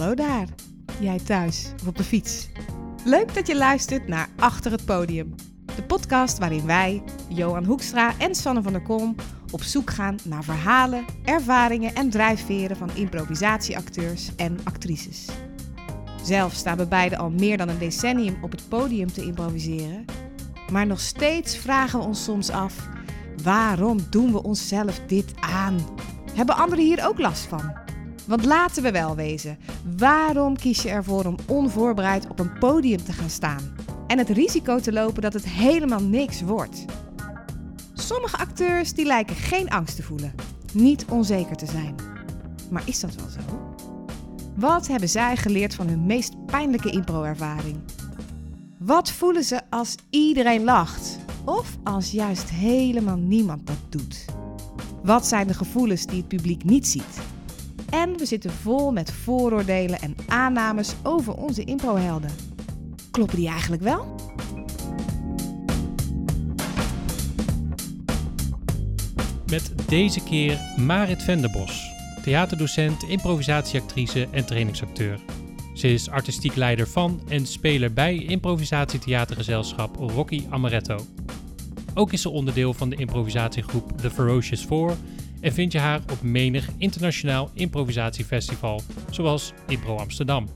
Hallo daar, jij thuis of op de fiets. Leuk dat je luistert naar Achter het Podium. De podcast waarin wij, Johan Hoekstra en Sanne van der Kolm, op zoek gaan naar verhalen, ervaringen en drijfveren van improvisatieacteurs en actrices. Zelf staan we beiden al meer dan een decennium op het podium te improviseren. Maar nog steeds vragen we ons soms af: waarom doen we onszelf dit aan? Hebben anderen hier ook last van? Want laten we wel wezen, waarom kies je ervoor om onvoorbereid op een podium te gaan staan? En het risico te lopen dat het helemaal niks wordt. Sommige acteurs die lijken geen angst te voelen, niet onzeker te zijn. Maar is dat wel zo? Wat hebben zij geleerd van hun meest pijnlijke impro-ervaring? Wat voelen ze als iedereen lacht? Of als juist helemaal niemand dat doet? Wat zijn de gevoelens die het publiek niet ziet? En we zitten vol met vooroordelen en aannames over onze improhelden. Kloppen die eigenlijk wel? Met deze keer Marit Venderbos, theaterdocent, improvisatieactrice en trainingsacteur. Ze is artistiek leider van en speler bij improvisatietheatergezelschap Rocky Amaretto. Ook is ze onderdeel van de improvisatiegroep The Ferocious Four en vind je haar op menig internationaal improvisatiefestival, zoals Impro Amsterdam.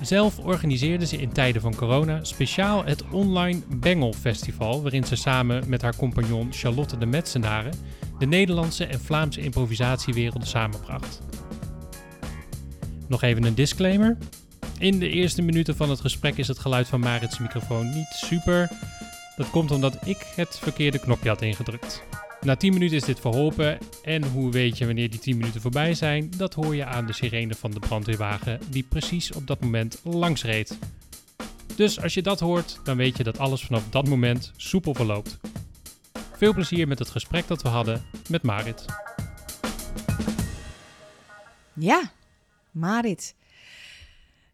Zelf organiseerde ze in tijden van corona speciaal het online Bengel Festival, waarin ze samen met haar compagnon Charlotte de Metsenaren de Nederlandse en Vlaamse improvisatiewerelden samenbracht. Nog even een disclaimer. In de eerste minuten van het gesprek is het geluid van Marits microfoon niet super. Dat komt omdat ik het verkeerde knopje had ingedrukt. Na 10 minuten is dit verholpen en hoe weet je wanneer die 10 minuten voorbij zijn? Dat hoor je aan de sirene van de brandweerwagen die precies op dat moment langs reed. Dus als je dat hoort, dan weet je dat alles vanaf dat moment soepel verloopt. Veel plezier met het gesprek dat we hadden met Marit. Ja, Marit.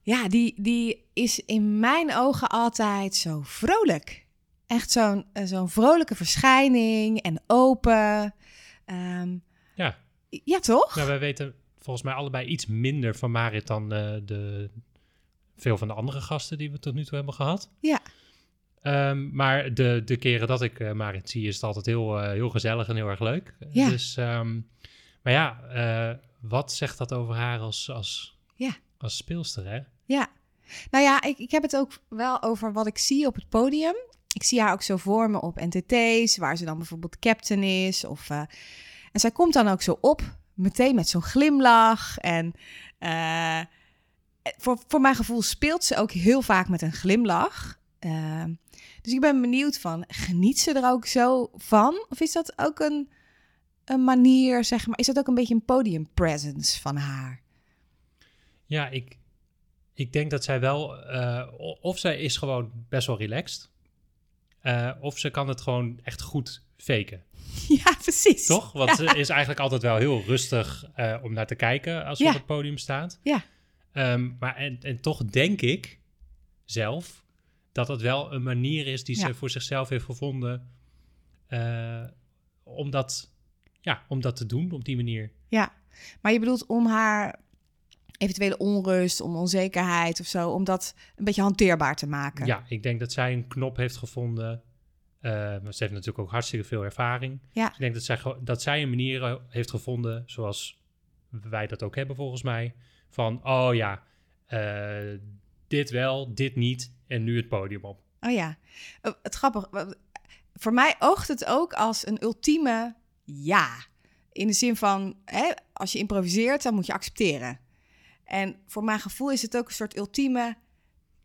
Ja, die, die is in mijn ogen altijd zo vrolijk. Echt zo'n eh, zo'n vrolijke verschijning en open. Ehm, Ja, ja, toch? nou, wij weten volgens mij allebei iets minder van Marit dan eh, de, veel van de andere gasten die we tot nu toe hebben gehad. Ja. Ehm, maar de, de keren dat ik eh, Marit zie, is het altijd heel, heel gezellig en heel erg leuk. Ja. Dus, ehm, maar ja, wat zegt dat over haar als, als, Ja. als speelster, hè? Ja. Nou ja, ik, ik heb het ook wel over wat ik zie op het podium. Ik zie haar ook zo voor me op NTT's, waar ze dan bijvoorbeeld captain is. Of, eh, en zij komt dan ook zo op, meteen met zo'n glimlach. En eh, voor, voor mijn gevoel speelt ze ook heel vaak met een glimlach. Eh, dus ik ben benieuwd van, geniet ze er ook zo van? Of is dat ook een, een manier, zeg maar, is dat ook een beetje een podium presence van haar? Ja, ik, ik denk dat zij wel, eh, of zij is gewoon best wel relaxed, eh, of ze kan het gewoon echt goed faken. Ja, precies. Toch? Want ze is eigenlijk altijd wel heel rustig eh, om naar te kijken als ze Ja. op het podium staat. Ja. Ehm, maar en, en toch denk ik zelf dat het wel een manier is die Ja. ze voor zichzelf heeft gevonden eh, om, dat, ja, om dat te doen op die manier. Ja, maar je bedoelt om haar eventuele onrust, om onzekerheid of zo, om dat een beetje hanteerbaar te maken. Ja, ik denk dat zij een knop heeft gevonden. maar ze heeft natuurlijk ook hartstikke veel ervaring. Ja. Dus ik denk dat zij, dat zij een manier eh, heeft gevonden, zoals wij dat ook hebben volgens mij. Van, oh ja, eh, dit wel, dit niet en nu het podium op. Oh ja, Eh, het grappig. Voor mij oogt het ook als een ultieme ja. In de zin van, hè, als je improviseert, dan moet je accepteren. En voor mijn gevoel is het ook een soort ultieme...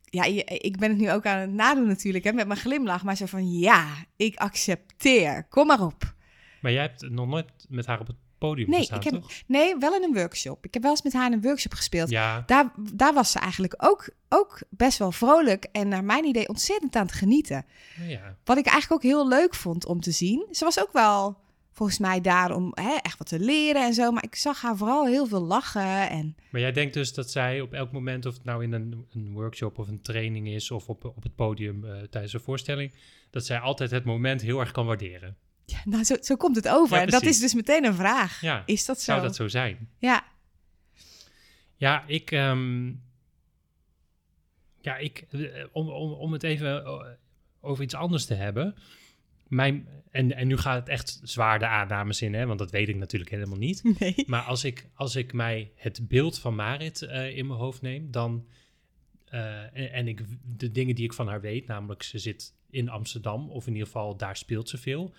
Ja, ik ben het nu ook aan het nadoen natuurlijk, hè, met mijn glimlach. Maar zo van, ja, ik accepteer. Kom maar op. Maar jij hebt nog nooit met haar op het podium Nee, gestaan, ik heb, toch? nee, wel in een workshop. Ik heb wel eens met haar in een workshop gespeeld. Ja, Daar, daar was ze eigenlijk ook, ook best wel vrolijk en naar mijn idee ontzettend aan het genieten. nou ja. Wat ik eigenlijk ook heel leuk vond om te zien. Ze was ook wel volgens mij daar om hè, echt wat te leren en zo. Maar ik zag haar vooral heel veel lachen. En Maar jij denkt dus dat zij op elk moment, of het nou in een, een workshop of een training is, of op, op het podium eh, tijdens een voorstelling, dat zij altijd het moment heel erg kan waarderen. ja, nou, zo, zo komt het over. Ja, en dat is dus meteen een vraag. Ja, Is dat zo? Zou dat zo zijn? Ja, Ja, ik. ehm, ja, ik. eh, Om, om, om het even eh, over iets anders te hebben. Mijn, en, en nu gaat het echt zwaar de aannames in, hè, want dat weet ik natuurlijk helemaal niet. Nee. Maar als ik, als ik mij het beeld van Marit eh, in mijn hoofd neem, dan. eh, en, en ik, de dingen die ik van haar weet, namelijk ze zit in Amsterdam, of in ieder geval daar speelt ze veel.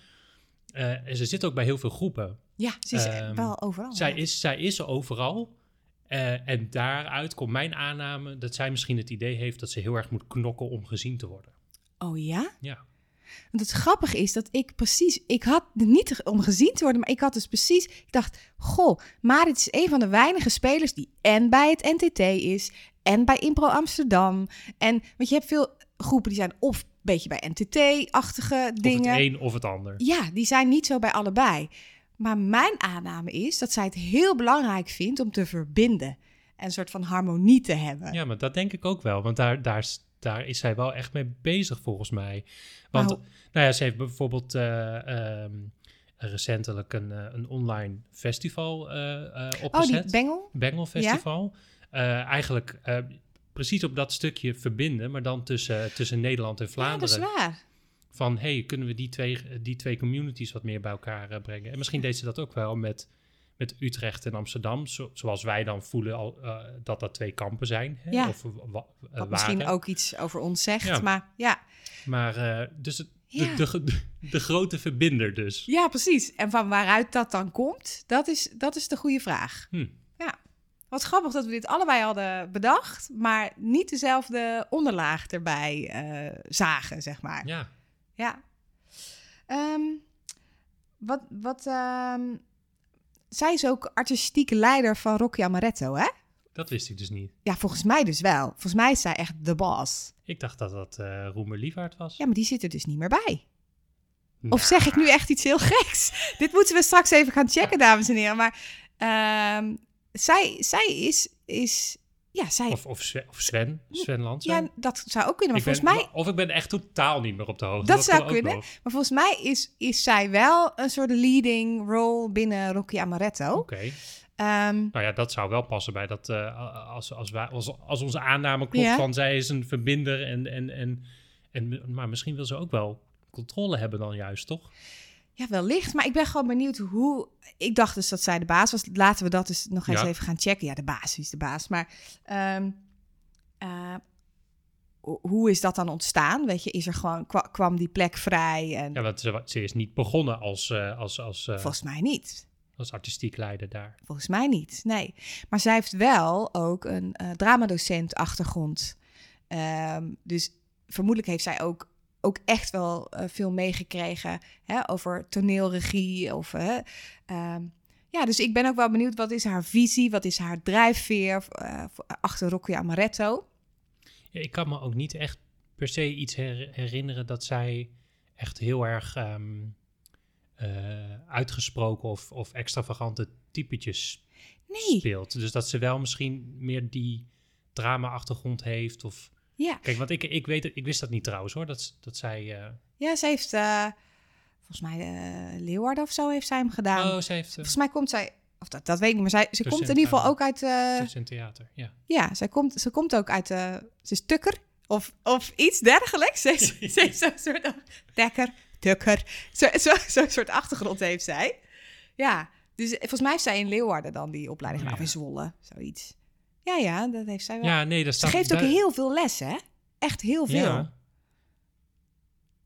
Eh, en ze zit ook bij heel veel groepen. Ja, ze is Ehm, wel overal. Zij ja. is, zij is overal. En daaruit komt mijn aanname dat zij misschien het idee heeft dat ze heel erg moet knokken om gezien te worden. Oh ja? Ja. Want het grappige is dat ik precies, ik had het niet om gezien te worden, maar ik had dus precies, ik dacht, goh, Marit is een van de weinige spelers die en bij het NTT is en bij Impro Amsterdam. En want je hebt veel groepen die zijn of een beetje bij NTT-achtige Of dingen. het een of het ander. Ja, die zijn niet zo bij allebei. Maar mijn aanname is dat zij het heel belangrijk vindt om te verbinden en een soort van harmonie te hebben. Ja, maar dat denk ik ook wel. Want daar, daar, is- daar is zij wel echt mee bezig volgens mij. Want Maar nou ja, ze heeft bijvoorbeeld eh, ehm, recentelijk een, eh, een online festival eh, eh, oh, opgezet. die bengel? Bengel Festival. Eigenlijk precies op dat stukje verbinden, maar dan tussen, tussen Nederland en Ja, Vlaanderen. dat is waar. van hey, kunnen we die twee, die twee communities wat meer bij elkaar brengen? En misschien deed ze dat ook wel met, met Utrecht en Amsterdam, zo- zoals wij dan voelen al, eh, dat dat twee kampen zijn. Hè? Ja. Of wa- eh, Wat misschien ook iets over ons zegt, Ja. maar ja. Maar eh, dus het, Ja. de, de, de, de grote verbinder dus. Ja, precies. En van waaruit dat dan komt, dat is, dat is de goede vraag. Hm. Ja. Wat grappig dat we dit allebei hadden bedacht, maar niet dezelfde onderlaag erbij eh, zagen, zeg maar. Ja, Ja. Ehm, wat, wat, ehm, zij is ook artistieke leider van Rocky Amaretto, hè? dat wist ik dus niet. Ja, volgens mij dus wel. Volgens mij is zij echt de boss. Ik dacht dat dat eh Roemer Liefvaart was. Ja, maar die zit er dus niet meer bij. Nou, Of zeg ik nu echt iets heel geks? Dit moeten we straks even gaan checken, dames en heren. Maar ehm, zij, zij is, is... Ja, zij... Of, of, Sven, of Sven, Sven Lansen. ja, dat zou ook kunnen. Maar Ik ben- volgens mij... Of ik ben echt totaal niet meer op de hoogte. Dat zou kan ook kunnen. Maar volgens mij is, is zij wel een soort leading role binnen Rocky Amaretto. Oké. Ehm, Nou ja, dat zou wel passen bij dat. eh, als, als, wij, als, als onze aanname klopt Ja. van zij is een verbinder. En, en, en, en, maar misschien wil ze ook wel controle hebben dan juist, toch? Ja, wellicht. Maar ik ben gewoon benieuwd hoe... Ik dacht dus dat zij de baas was. Laten we dat dus nog eens even gaan checken. Ja, de baas is de baas. Maar ehm, eh, ho- hoe is dat dan ontstaan? Weet je, is er gewoon... kwa- kwam die plek vrij? En Ja, want ze, ze is niet begonnen als, eh, als, als, eh, volgens mij niet. als artistiek leider daar. Volgens mij niet, nee. Maar zij heeft wel ook een dramadocent achtergrond. Ehm, dus vermoedelijk heeft zij ook, ook echt wel eh, veel meegekregen hè, over toneelregie. Of, eh, ehm, ja, dus ik ben ook wel benieuwd, wat is haar visie? Wat is haar drijfveer eh, voor- achter Rocky Amaretto? Ja, ik kan me ook niet echt per se iets her- herinneren dat zij echt heel erg ehm, eh, uitgesproken of, of extravagante typetjes Nee, speelt. Dus dat ze wel misschien meer die drama-achtergrond heeft. Of... ja. Kijk, want ik, ik, weet, ik wist dat niet trouwens hoor, dat, dat zij... eh, ja, ze heeft eh, volgens mij eh Leeuwarden of zo heeft zij hem gedaan. Oh, ze heeft... Volgens mij komt zij, of dat, dat weet ik niet, maar zij, ze komt in ieder geval ook uit... in theater, ja. Ja, zij komt, ze komt ook uit. Ze is tukker of, of iets dergelijks. Ze heeft, ze heeft zo'n soort. Dekker, tukker. Zo'n zo, soort achtergrond heeft zij. Ja, dus volgens mij heeft zij in Leeuwarden dan die opleiding gedaan. Ja. Of in Zwolle, zoiets. Ja, ja, dat heeft zij wel. Ja, nee, dat ze staat... geeft ook daar- heel veel lessen, hè? Echt heel veel. Ja,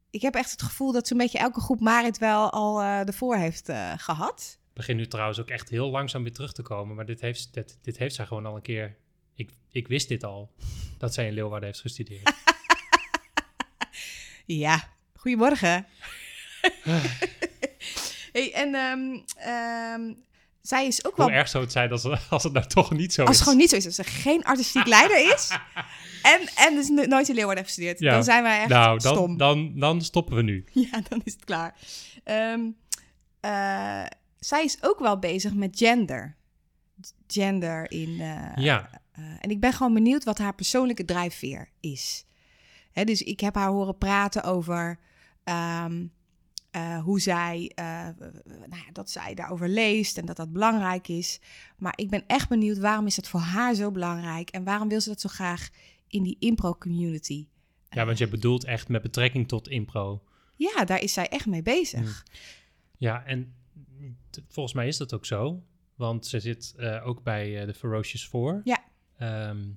Ik heb echt het gevoel dat zo'n beetje elke groep Marit wel al eh ervoor heeft eh, gehad. Ik begin nu trouwens ook echt heel langzaam weer terug te komen. Maar dit heeft, dit, dit heeft zij gewoon al een keer... Ik, ik wist dit al, dat zij in Leeuwarden heeft gestudeerd. Ja, goedemorgen. hey, en ehm, ehm, zij is ook wel Hoe erg zou het zijn als, als het nou toch niet zo Als is? het gewoon niet zo is, als ze geen artistiek leider is en, en dus no- nooit in Leeuwarden heeft gestudeerd, Ja. dan zijn wij echt nou, dan, stom. Dan, dan stoppen we nu. Ja, dan is het klaar. Ehm, eh, zij is ook wel bezig met gender. Gender in... eh, ja, eh, en ik ben gewoon benieuwd wat haar persoonlijke drijfveer is. Hè, dus ik heb haar horen praten over... ehm, eh, hoe zij, eh, nou ja, dat zij daarover leest en dat dat belangrijk is. Maar ik ben echt benieuwd waarom is het voor haar zo belangrijk en waarom wil ze dat zo graag in die impro-community? Ja, want je bedoelt echt met betrekking tot impro. Ja, daar is zij echt mee bezig. Ja, en volgens mij is dat ook zo. Want ze zit eh, ook bij de Ferocious Four. Ja. Ehm,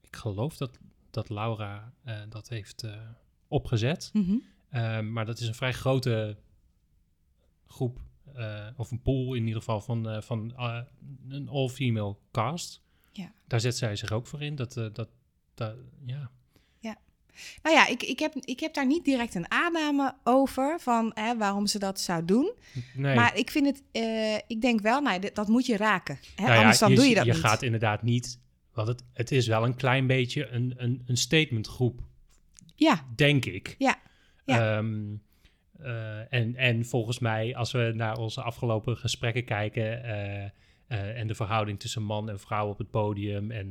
ik geloof dat, dat Laura dat heeft opgezet. Mhm. Ehm, maar dat is een vrij grote groep, eh, of een pool in ieder geval, van, eh, van eh, een all-female cast. Ja. Daar zet zij zich ook voor in. Dat, dat, dat, ja. Nou ja, ik, ik, heb, ik heb daar niet direct een aanname over van hè, waarom ze dat zou doen. Nee. Maar ik vind het, ik denk wel, nou, dat moet je raken. Hè? Nou ja, Anders dan doe je dat je niet. gaat inderdaad niet, want het, het is wel een klein beetje een, een, een statementgroep, Ja, denk ik. Ja, ja. Ehm, eh, en, en volgens mij, als we naar onze afgelopen gesprekken kijken eh, eh, en de verhouding tussen man en vrouw op het podium en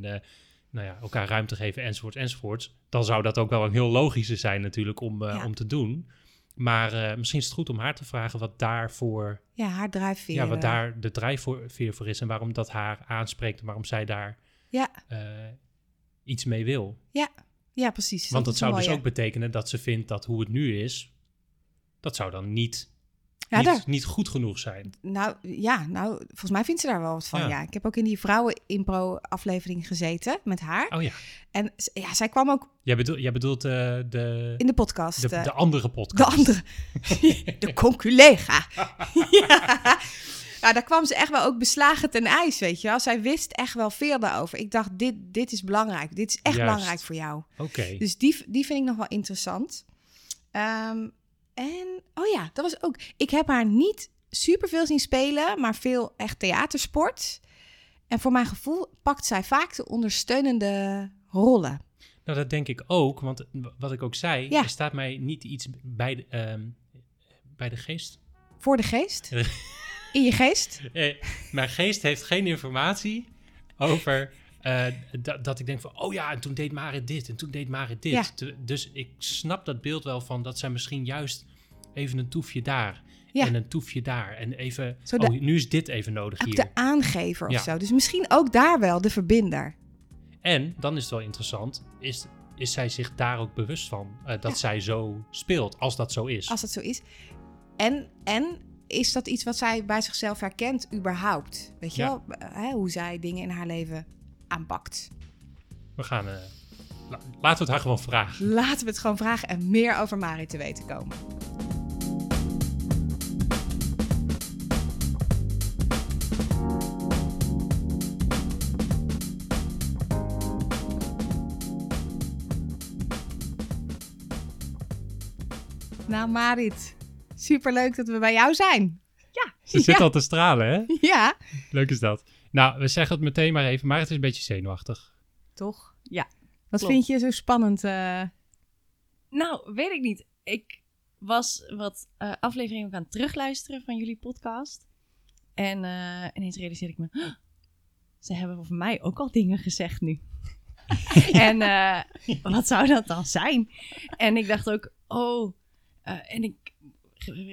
nou ja, elkaar ruimte geven enzovoorts enzovoorts, dan zou dat ook wel een heel logische zijn natuurlijk om, Ja. om te doen. Maar misschien is het goed om haar te vragen wat daarvoor ja haar drijfveer. ja, wat daar de drijfveer voor is en waarom dat haar aanspreekt en waarom zij daar Ja, iets mee wil. ja, precies. Want dat zou dus ook betekenen dat ze vindt dat hoe het nu is, dat zou dan niet, Ja, niet, daar- niet goed genoeg zijn. Nou ja, nou, volgens mij vindt ze daar wel wat van. Ja. Ja, ik heb ook in die vrouwen-impro-aflevering gezeten met haar. Oh ja, En ja, zij kwam ook jij bedoelt, jij bedoelt eh, de, in de podcast. de, eh, de andere de podcast. andere. de conculega. ja. Ja, daar kwam ze echt wel ook beslagen ten ijs, weet je wel. Zij wist echt wel veel daarover. Ik dacht, dit, dit is belangrijk. Dit is echt Juist. belangrijk voor jou. Oké, Dus die, die vind ik nog wel interessant. Ehm, en, oh ja, dat was ook... Ik heb haar niet superveel zien spelen, maar veel echt theatersport. En voor mijn gevoel pakt zij vaak de ondersteunende rollen. nou dat denk ik ook, want wat ik ook zei, Ja. er staat mij niet iets bij de, ehm, bij de geest. Voor de geest. In je geest. Eh, mijn geest heeft geen informatie over eh, dat, dat ik denk van, oh ja, en toen deed Marit dit en toen deed Marit dit. Ja. Te- Dus ik snap dat beeld wel van dat zij misschien juist even een toefje daar Ja. en een toefje daar en even, Zo de- oh, nu is dit even nodig Ook hier. de aangever of Ja. zo. Dus misschien ook daar wel de verbinder. En dan is het wel interessant, is, is zij zich daar ook bewust van eh, dat Ja. zij zo speelt, als dat zo is. Als dat zo is. En, en is dat iets wat zij bij zichzelf herkent überhaupt? Weet je Ja. wel? Hè, hoe zij dingen in haar leven aanpakt. We gaan, la- laten we het haar gewoon vragen. Laten we het gewoon vragen en meer over Marit te weten komen. Nou, Marit, superleuk dat we bij jou zijn. Ja, Ze zit ja, al te stralen, hè? ja. Leuk is dat. Nou, we zeggen het meteen maar even, maar het is een beetje zenuwachtig. Toch? Ja, Wat klopt. vind je zo spannend? eh? Nou, weet ik niet. Ik was wat eh, afleveringen ook aan het terugluisteren van jullie podcast. En eh, ineens realiseerde ik me... "Huh, ze hebben over mij ook al dingen gezegd nu. en eh, wat zou dat dan zijn? En ik dacht ook, oh... eh, en ik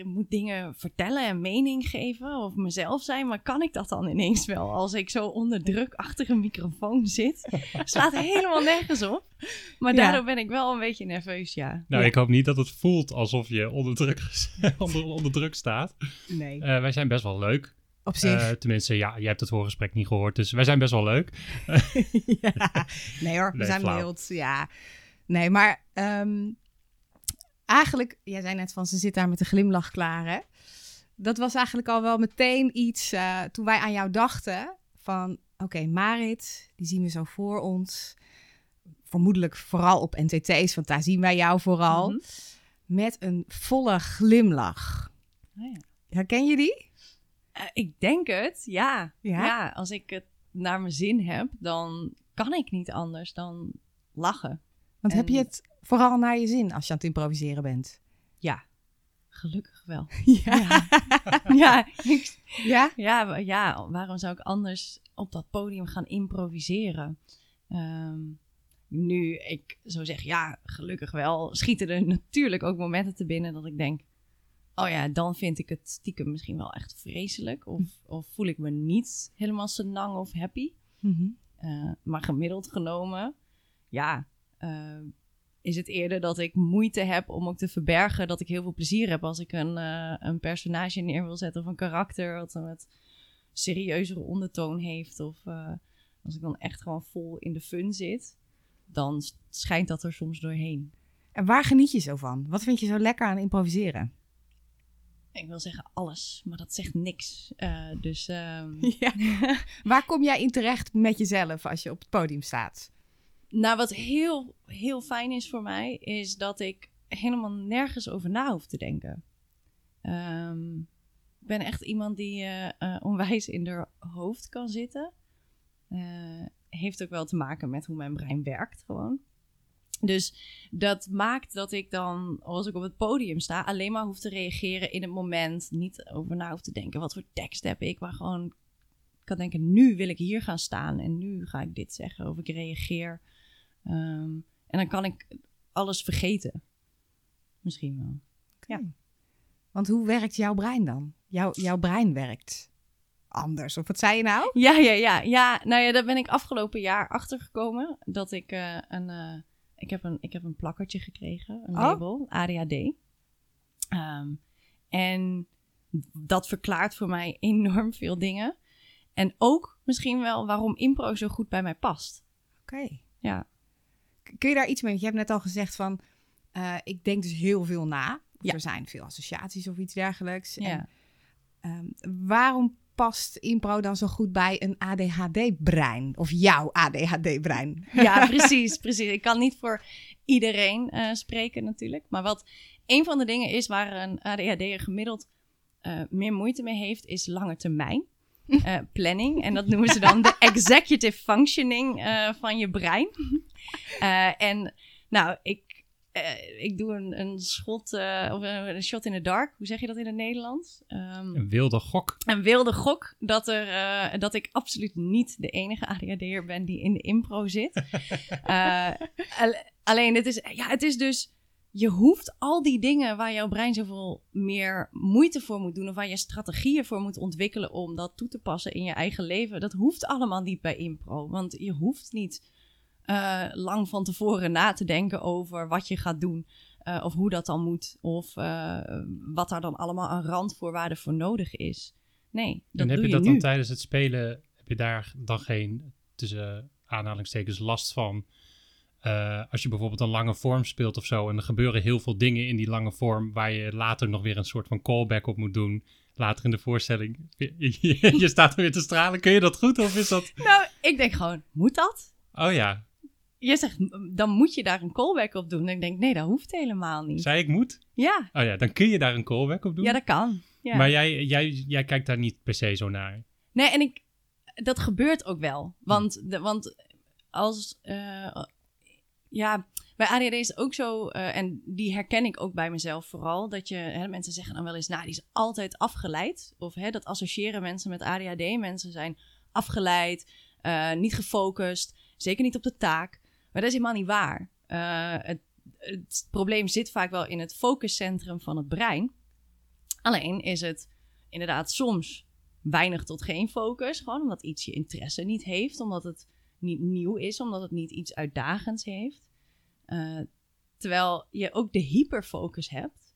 moet dingen vertellen en mening geven of mezelf zijn. Maar kan ik dat dan ineens wel als ik zo onder druk achter een microfoon zit? Slaat helemaal nergens op. Maar Ja. daardoor ben ik wel een beetje nerveus, ja. Nou, Ja. ik hoop niet dat het voelt alsof je onder druk, onder, onder druk staat. Nee. Eh, wij zijn best wel leuk. Op zich. Eh, tenminste, ja, jij hebt het voorgesprek niet gehoord, dus wij zijn best wel leuk. ja. Nee hoor, we Nee, zijn flauw. mild. Ja. Nee, maar ehm, eigenlijk, jij zei net van ze zit daar met een glimlach klaar, hè? Dat was eigenlijk al wel meteen iets eh, toen wij aan jou dachten van, oké, Marit, die zien we zo voor ons. Vermoedelijk vooral op NTT's, want daar zien wij jou vooral. Mhm. Met een volle glimlach. Ah, ja. Herken je die? Eh, ik denk het, ja. Ja? ja. Als ik het naar mijn zin heb, dan kan ik niet anders dan lachen. Want heb je het vooral naar je zin als je aan het improviseren bent? Ja, gelukkig wel. Ja. ja, Ja? ja, ja, waarom zou ik anders op dat podium gaan improviseren? Ehm, nu ik zo zeg, ja, gelukkig wel, schieten er natuurlijk ook momenten te binnen dat ik denk, oh ja, dan vind ik het stiekem misschien wel echt vreselijk. Of, of voel ik me niet helemaal senang of happy. Mhm. Eh, maar gemiddeld genomen, ja, eh, is het eerder dat ik moeite heb om ook te verbergen dat ik heel veel plezier heb als ik een, eh, een personage neer wil zetten of een karakter wat een wat serieuzere ondertoon heeft. Of eh, als ik dan echt gewoon vol in de fun zit, dan schijnt dat er soms doorheen. En waar geniet je zo van? Wat vind je zo lekker aan improviseren? Ik wil zeggen alles, maar dat zegt niks. Eh, dus ehm, Ja. Waar kom jij in terecht met jezelf als je op het podium staat? Nou, wat heel, heel fijn is voor mij, is dat ik helemaal nergens over na hoef te denken. Ehm, ik ben echt iemand die eh, eh, onwijs in haar hoofd kan zitten. Eh, heeft ook wel te maken met hoe mijn brein werkt, gewoon. Dus dat maakt dat ik dan, als ik op het podium sta, alleen maar hoef te reageren in het moment. Niet over na hoef te denken, wat voor tekst heb ik, maar gewoon kan denken, nu wil ik hier gaan staan en nu ga ik dit zeggen of ik reageer. Ehm, en dan kan ik alles vergeten. Misschien wel. Ja. Want hoe werkt jouw brein dan? Jouw, jouw brein werkt anders. Of wat zei je nou? Ja, ja, ja. Ja, nou ja, daar ben ik afgelopen jaar achter gekomen. Dat ik eh, een, eh, ik heb een, ik heb een plakkertje gekregen, een Oh. label, ADHD. Ehm, en dat verklaart voor mij enorm veel dingen. En ook misschien wel waarom impro zo goed bij mij past. Oké. Ja. Kun je daar iets mee? Want Je hebt net al gezegd van, eh, ik denk dus heel veel na. Ja. Er zijn veel associaties of iets dergelijks. Ja. En, ehm, waarom past impro dan zo goed bij een ADHD-brein? Of jouw ADHD-brein? Ja, precies, precies. Ik kan niet voor iedereen eh, spreken natuurlijk. Maar wat een van de dingen is waar een ADHD'er gemiddeld eh, meer moeite mee heeft, is lange termijn eh, planning. En dat noemen ze dan de executive functioning eh, van je brein. Eh, en nou, ik, eh, ik doe een, een schot eh, of een, een shot in the dark. Hoe zeg je dat in het Nederlands? Ehm, Een wilde gok. een wilde gok dat, er, eh, dat ik absoluut niet de enige ADHD'er ben die in de impro zit. Eh, al- alleen, het is, ja, het is dus... Je hoeft al die dingen waar jouw brein zoveel meer moeite voor moet doen... of waar je strategieën voor moet ontwikkelen om dat toe te passen in je eigen leven... dat hoeft allemaal niet bij impro. Want je hoeft niet eh, lang van tevoren na te denken over wat je gaat doen... eh, of hoe dat dan moet, of eh, wat daar dan allemaal aan randvoorwaarden voor nodig is. Nee, dat en heb doe je je, dat nu. dan tijdens het spelen, heb je daar dan geen, tussen aanhalingstekens, last van? Eh, als je bijvoorbeeld een lange vorm speelt of zo, en er gebeuren heel veel dingen in die lange vorm, waar je later nog weer een soort van callback op moet doen. Later in de voorstelling. Je, je staat er weer te stralen. Kun je dat goed of is dat. Nou, ik denk gewoon, moet dat? Oh ja, Je zegt, dan moet je daar een callback op doen. En ik denk, nee, dat hoeft helemaal niet. zei ik moet? Ja, Oh ja, dan kun je daar een callback op doen. ja dat kan. Ja. Maar jij, jij, jij kijkt daar niet per se zo naar. Nee, en ik, dat gebeurt ook wel. Want, de, want als, eh, ja, bij ADHD is het ook zo, eh, en die herken ik ook bij mezelf vooral, dat je, hè, mensen zeggen dan wel eens, nou, die is altijd afgeleid. Of hè, dat associëren mensen met ADHD. Mensen zijn afgeleid, eh, niet gefocust, zeker niet op de taak. Maar dat is helemaal niet waar. Eh, het, het probleem zit vaak wel in het focuscentrum van het brein. Alleen is het inderdaad soms weinig tot geen focus. Gewoon omdat iets je interesse niet heeft. Omdat het niet nieuw is. Omdat het niet iets uitdagends heeft. Eh, terwijl je ook de hyperfocus hebt.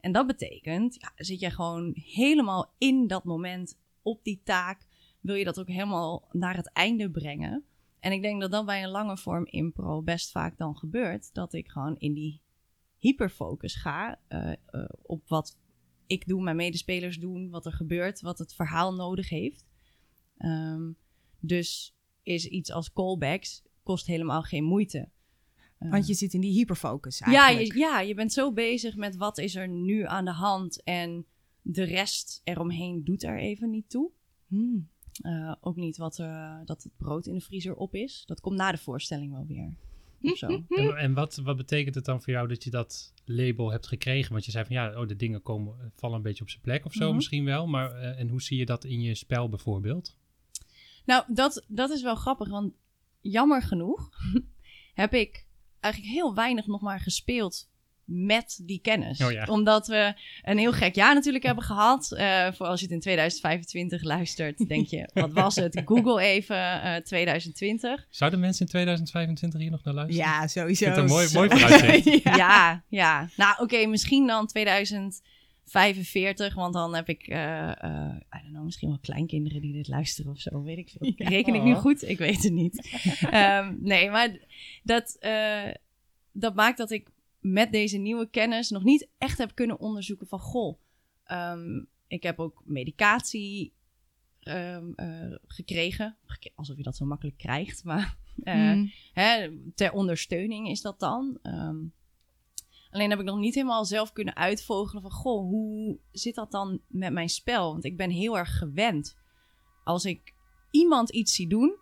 En dat betekent, ja, zit je gewoon helemaal in dat moment op die taak. Wil je dat ook helemaal naar het einde brengen. En ik denk dat dat bij een lange vorm impro best vaak dan gebeurt. Dat ik gewoon in die hyperfocus ga eh, eh, op wat ik doe, mijn medespelers doen, wat er gebeurt, wat het verhaal nodig heeft. Ehm, dus is iets als callbacks kost helemaal geen moeite. Eh, Want je zit in die hyperfocus ja, eigenlijk. je, ja, je bent zo bezig met wat is er nu aan de hand en de rest eromheen doet er even niet toe. Hmm. Eh, ook niet wat, eh, dat het brood in de vriezer op is. Dat komt na de voorstelling wel weer. Of zo. En, en wat, wat betekent het dan voor jou dat je dat label hebt gekregen? Want je zei van ja, oh, de dingen komen, vallen een beetje op zijn plek of zo Mhm. misschien wel. Maar eh, en hoe zie je dat in je spel bijvoorbeeld? Nou, dat, dat is wel grappig, want jammer genoeg heb ik eigenlijk heel weinig nog maar gespeeld met die kennis. Oh ja. Omdat we een heel gek jaar natuurlijk hebben gehad. Eh, voor als je het in 2025 luistert, denk je, wat was het? Google even eh 2020. Zouden mensen in 2025 hier nog naar luisteren? Ja, sowieso. Ik vind het een mooi, mooi vooruitzicht. ja. Ja, ja. Nou, oké, misschien dan 2045, want dan heb ik, eh eh I don't know, misschien wel kleinkinderen die dit luisteren of zo, weet ik veel. Ja. Reken ik nu goed? Ik weet het niet. Ehm, nee, maar dat, eh, dat maakt dat ik met deze nieuwe kennis nog niet echt heb kunnen onderzoeken van, goh, ehm, ik heb ook medicatie ehm, eh, gekregen. Gek- Alsof je dat zo makkelijk krijgt, maar... eh, Mm. hè, ter ondersteuning is dat dan. Alleen heb ik nog niet helemaal zelf kunnen uitvogelen van... Goh, hoe zit dat dan met mijn spel? Want ik ben heel erg gewend. Als ik iemand iets zie doen,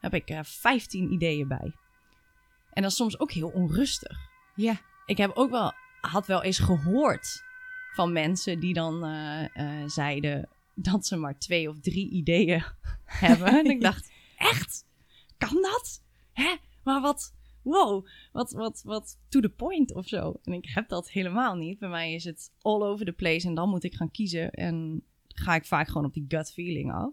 heb ik er 15 ideeën bij. En dat is soms ook heel onrustig. Ja. Ik heb ook wel, had wel eens gehoord van mensen die dan eh, eh, zeiden dat ze maar twee of drie ideeën hebben. en ik dacht, echt? Kan dat? Hè? Maar wat, wow, wat, wat, wat to the point of zo. En ik heb dat helemaal niet. Bij mij is het all over the place en dan moet ik gaan kiezen. En ga ik vaak gewoon op die gut feeling af.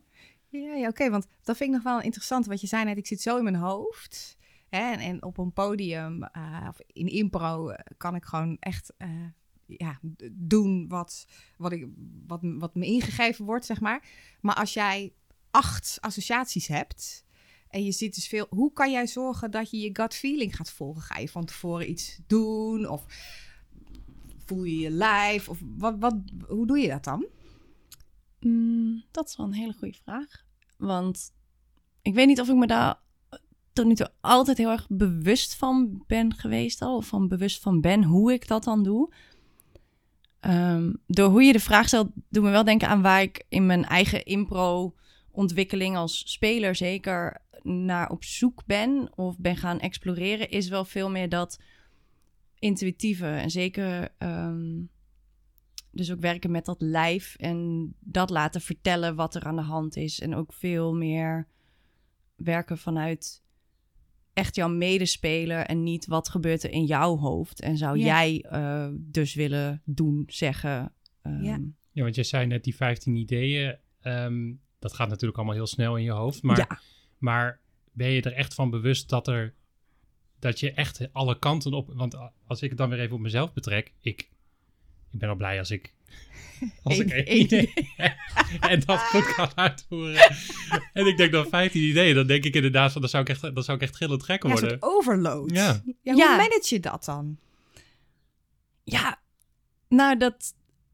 Ja, ja oké, want dat vind ik nog wel interessant. Wat je zei net, ik zit zo in mijn hoofd. Hè, en, en op een podium eh, of in impro eh, kan ik gewoon echt eh, ja, doen wat, wat, ik, wat, wat me ingegeven wordt, zeg maar. Maar als jij acht associaties hebt en je ziet dus veel... Hoe kan jij zorgen dat je je gut feeling gaat volgen? Ga je van tevoren iets doen of voel je je lijf? Of wat, wat, hoe doe je dat dan? Mm, dat is wel een hele goede vraag. Want ik weet niet of ik me daar tot nu toe altijd heel erg bewust van ben geweest al. Of van bewust van ben hoe ik dat dan doe. Ehm, door hoe je de vraag stelt, doet me wel denken aan waar ik in mijn eigen impro-ontwikkeling als speler zeker naar op zoek ben of ben gaan exploreren, is wel veel meer dat intuïtieve. En zeker ehm, dus ook werken met dat lijf en dat laten vertellen wat er aan de hand is. En ook veel meer werken vanuit echt jouw medespeler en niet wat gebeurt er in jouw hoofd. En zou Ja. jij eh, dus willen doen, zeggen. ehm, Ja. Ja, want je zei net die 15 ideeën. ehm, dat gaat natuurlijk allemaal heel snel in je hoofd. Maar, Ja. Maar ben je er echt van bewust dat er dat je echt alle kanten op. Want als ik het dan weer even op mezelf betrek, ik, ik ben al blij als ik. Als ik Eén- één één idee heb en dat goed kan uitvoeren. en ik denk dan 15 ideeën, dan denk ik inderdaad van dan zou ik echt, dan zou ik echt gillend gek Ja, een worden. soort overload. Ja. Ja, hoe Ja. manage je dat dan? Ja, nou dat.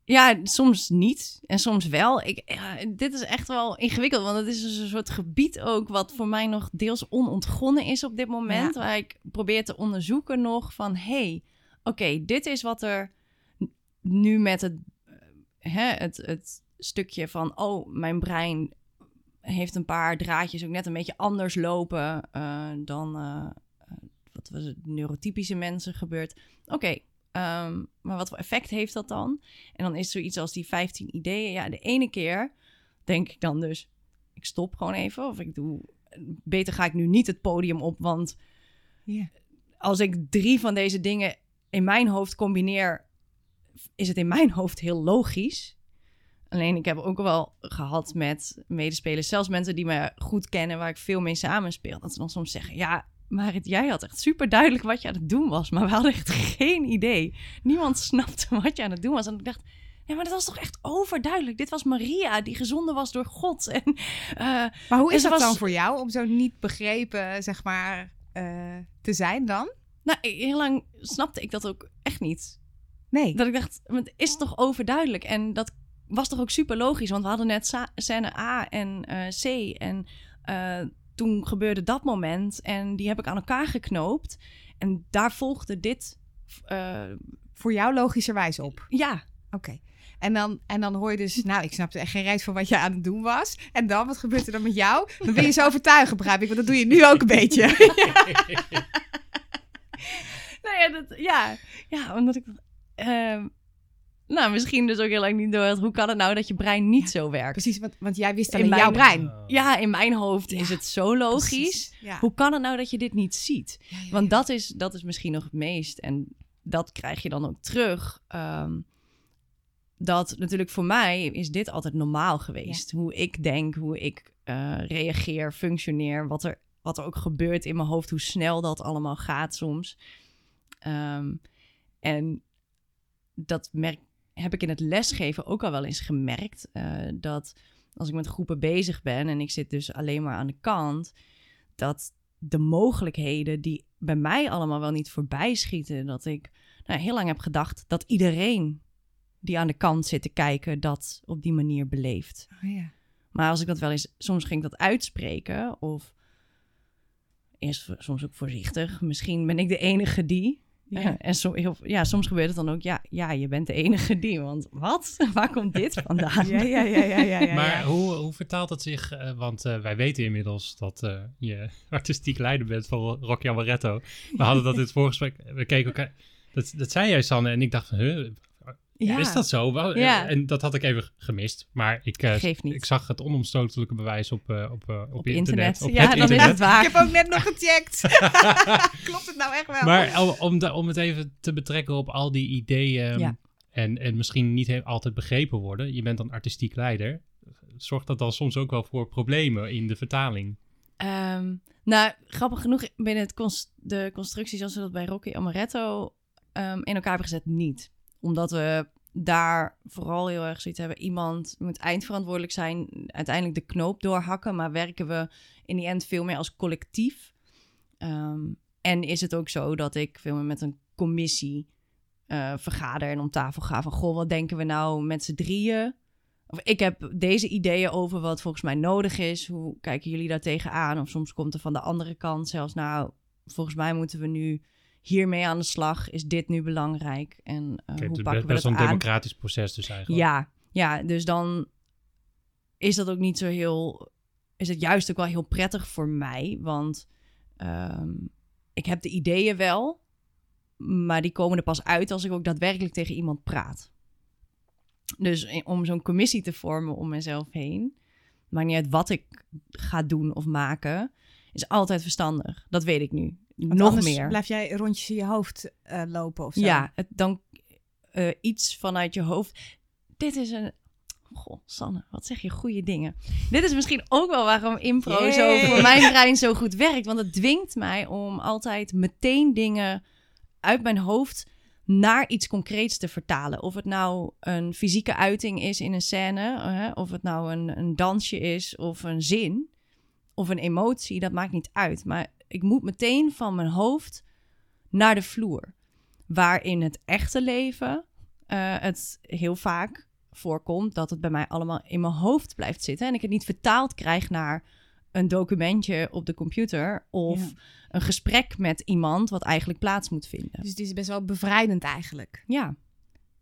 Ja, soms niet en soms wel. Ik, ja, dit is echt wel ingewikkeld, want het is dus een soort gebied ook wat voor mij nog deels onontgonnen is op dit moment. Waar ik probeer te onderzoeken nog van, hey, oké, dit is wat er nu met het, eh, hè, het, het stukje van, oh, mijn brein heeft een paar draadjes ook net een beetje anders lopen eh, dan eh, eh, wat was het, neurotypische mensen gebeurt. Oké, Ehm, maar wat voor effect heeft dat dan? En dan is zoiets als die 15 ideeën. Ja, de ene keer denk ik dan dus, ik stop gewoon even. Of ik doe, beter ga ik nu niet het podium op. Want als ik drie van deze dingen in mijn hoofd combineer, is het in mijn hoofd heel logisch. Alleen ik heb ook wel gehad met medespelers, zelfs mensen die me goed kennen, waar ik veel mee samenspeel. Dat ze dan soms zeggen, ja, Marit, jij had echt super duidelijk wat je aan het doen was. Maar we hadden echt geen idee. Niemand snapte wat je aan het doen was. En ik dacht, ja, maar dat was toch echt overduidelijk. Dit was Maria, die gezonden was door God. En, eh, Maar hoe is dat was- dan voor jou om zo niet begrepen, zeg maar, eh, te zijn dan? nou, heel lang snapte ik dat ook echt niet. Nee. Dat ik dacht, het is toch overduidelijk. En dat was toch ook super logisch. Want we hadden net scène A en eh, C. En toen gebeurde dat moment. En die heb ik aan elkaar geknoopt. En daar volgde dit. eh, Voor jou logischerwijs op. ja, Oké. En dan, en dan hoor je dus, nou, ik snapte echt geen reet van wat je aan het doen was. En dan, wat gebeurt er dan met jou? Dan ben je zo overtuigen, begrijp ik. Want dat doe je nu ook een beetje. nou ja, dat, ja, ja, omdat ik. ehm, nou, misschien dus ook heel lang niet door. had, Hoe kan het nou dat je brein niet zo werkt? Precies, want, want jij wist In alleen jouw brein. Ja, in mijn hoofd Ja, is het zo logisch. Ja. Hoe kan het nou dat je dit niet ziet? Ja, Want dat is, dat is misschien nog het meest. En dat krijg je dan ook terug. Ehm, dat natuurlijk voor mij is dit altijd normaal geweest. Hoe ik denk, hoe ik eh, reageer, functioneer, wat er, wat er ook gebeurt in mijn hoofd, hoe snel dat allemaal gaat soms. Ehm, en dat merk, heb ik in het lesgeven ook al wel eens gemerkt. eh, dat als ik met groepen bezig ben en ik zit dus alleen maar aan de kant, dat de mogelijkheden die bij mij allemaal wel niet voorbij schieten, dat ik nou, heel lang heb gedacht dat iedereen die aan de kant zit te kijken dat op die manier beleeft. Oh, ja. Maar als ik dat wel eens, soms ging ik dat uitspreken of eerst soms ook voorzichtig. Misschien ben ik de enige die. Ja. En so, heel- ja, soms gebeurt het dan ook, ja, ja, je bent de enige die. Want wat? Waar komt dit vandaan? Ja, ja, ja, ja, ja, ja. maar hoe, hoe vertaalt het zich? eh, want eh, wij weten inmiddels dat eh, je artistiek leider bent van Rocky Amaretto. We hadden dat in het voorgesprek. We keken elkaar. Dat, dat zei jij, Sanne. En ik dacht, van, huh, Ja. is dat zo? Wel, Ja. En dat had ik even gemist. Maar ik, eh, ik zag het onomstotelijke bewijs op, eh, op, eh, op, Op internet. internet. Op ja, het dan internet. is het waar. Ik heb ook net nog gecheckt. Klopt het nou echt wel? Maar om, om, het even te betrekken op al die ideeën Ja. en, en misschien niet altijd begrepen worden. Je bent dan artistiek leider. Zorgt dat dan soms ook wel voor problemen in de vertaling? Ehm, nou, grappig genoeg, binnen het de constructie zoals we dat bij Rocky Amaretto ehm, in elkaar hebben gezet, niet. Omdat we daar vooral heel erg zoiets hebben. Iemand moet eindverantwoordelijk zijn, uiteindelijk de knoop doorhakken, maar werken we in die end veel meer als collectief. Ehm, en is het ook zo dat ik veel meer met een commissie eh, vergader en om tafel ga van, goh, wat denken we nou met z'n drieën? Of ik heb deze ideeën over wat volgens mij nodig is. Hoe kijken jullie daar tegenaan? Of soms komt er van de andere kant zelfs, nou, volgens mij moeten we nu hiermee aan de slag. Is dit nu belangrijk? En eh, hoe het is pakken we dat wel een aan? democratisch proces dus eigenlijk. Ja, ja, dus dan is dat ook niet zo heel. Is het juist ook wel heel prettig voor mij, want ehm, ik heb de ideeën wel, maar die komen er pas uit als ik ook daadwerkelijk tegen iemand praat. Dus om zo'n commissie te vormen om mezelf heen, maakt niet uit wat ik ga doen of maken, is altijd verstandig. Dat weet ik nu. Want Nog meer. blijf jij rondjes in je hoofd eh, lopen of zo. Ja, het, dan eh, iets vanuit je hoofd. Dit is een. Goh, Sanne, wat zeg je goede dingen. Dit is misschien ook wel waarom impro zo voor mijn brein zo goed werkt. Want het dwingt mij om altijd meteen dingen uit mijn hoofd naar iets concreets te vertalen. Of het nou een fysieke uiting is in een scène, hè, of het nou een, een dansje is, of een zin, of een emotie, dat maakt niet uit. Maar ik moet meteen van mijn hoofd naar de vloer. Waar in het echte leven eh, het heel vaak voorkomt dat het bij mij allemaal in mijn hoofd blijft zitten en ik het niet vertaald krijg naar een documentje op de computer of Ja. een gesprek met iemand wat eigenlijk plaats moet vinden. Dus het is best wel bevrijdend eigenlijk. Ja,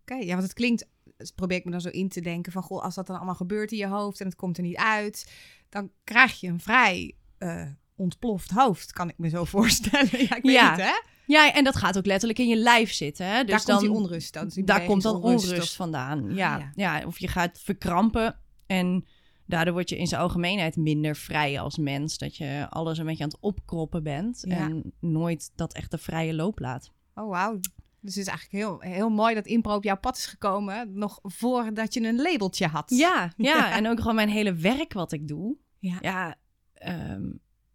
Oké, ja, want het klinkt, dus probeer ik me dan zo in te denken van, goh, als dat dan allemaal gebeurt in je hoofd en het komt er niet uit, dan krijg je een vrij eh, ontploft hoofd, kan ik me zo voorstellen. ja, ik weet Ja. niet, hè? ja, en dat gaat ook letterlijk in je lijf zitten. Hè? Dus Daar dan, komt die onrust dan. die daar komt dan onrust of- vandaan. Ja. ja. Ja. of je gaat verkrampen en daardoor word je in zijn algemeenheid minder vrij als mens. Dat je alles een beetje aan het opkroppen bent Ja. en nooit dat echt de vrije loop laat. Oh, wauw. Dus het is eigenlijk heel, heel mooi dat impro op jouw pad is gekomen, nog voordat je een labeltje had. Ja, ja, Ja. en ook gewoon mijn hele werk wat ik doe. Ja. Ja, ehm,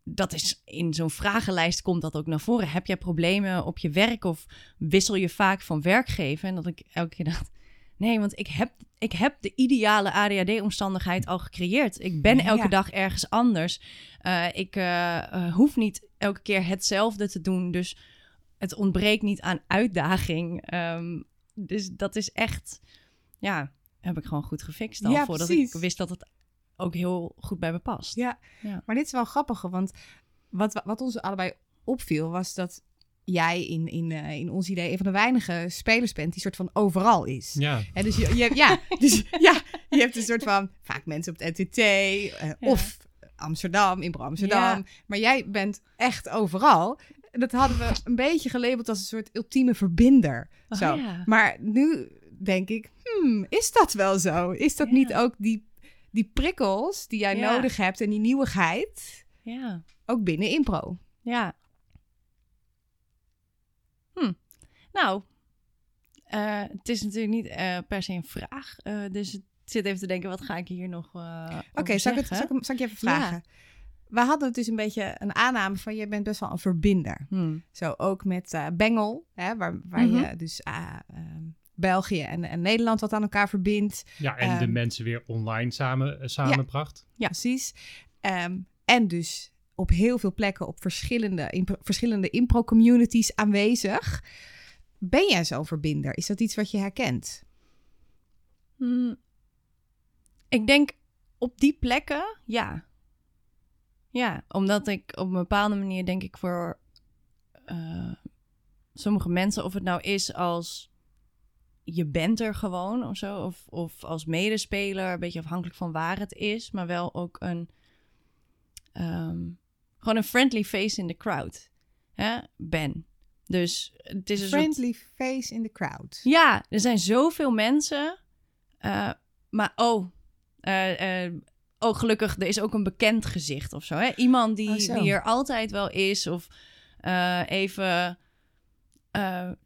dat is in zo'n vragenlijst komt dat ook naar voren. Heb jij problemen op je werk of wissel je vaak van werkgever? En dat ik elke keer dacht, nee, want ik heb, ik heb de ideale ADHD-omstandigheid al gecreëerd. Ik ben elke Ja. dag ergens anders. Eh, ik eh, eh, hoef niet elke keer hetzelfde te doen, dus het ontbreekt niet aan uitdaging. Ehm, dus dat is echt, ja, heb ik gewoon goed gefixt al Ja, voordat precies. ik wist dat het ook heel goed bij me past. Ja, Ja. maar dit is wel grappig, want wat, wat ons allebei opviel was dat jij in, in, eh, in ons idee een van de weinige spelers bent die soort van overal is. Ja, Hè, dus je, je, ja, dus ja, je hebt een soort van vaak mensen op het NTT eh, of Amsterdam, in Amsterdam. Ja. Maar jij bent echt overal. En Dat hadden we een beetje gelabeld als een soort ultieme verbinder. Oh, zo. ja. Maar nu denk ik, hmm, is dat wel zo? Is dat Ja. niet ook die, die prikkels die jij Ja. nodig hebt en die nieuwigheid Ja, ook binnen impro? ja. Hm. Nou, Eh, het is natuurlijk niet eh, per se een vraag. eh, dus ik zit even te denken, wat ga ik hier nog Oké, zal, ik het- zal, zal ik je even vragen? We hadden het dus een beetje een aanname van je bent best wel een verbinder. Hmm. Zo ook met Bengel, hè, waar, waar Mhm. je dus ehm, België en, en Nederland wat aan elkaar verbindt. Ja, en de Ehm, mensen weer online samen, eh, samenbracht. Ja. Precies. Ehm, en dus op heel veel plekken op verschillende, impro- verschillende impro-communities aanwezig. Ben jij zo'n verbinder? Is dat iets wat je herkent? Hmm. Ik denk op die plekken, ja. Ja, omdat ik op een bepaalde manier denk ik voor eh, sommige mensen, of het nou is als je bent er gewoon of zo, of, of als medespeler, een beetje afhankelijk van waar het is, maar wel ook een ehm, gewoon een friendly face in the crowd hè, ben. Dus het is een soort- Friendly face in the crowd. ja, er zijn zoveel mensen. eh, maar oh, eh, eh, oh, gelukkig, er is ook een bekend gezicht of zo. Hè? Iemand die, Oh, zo. die er altijd wel is. Of even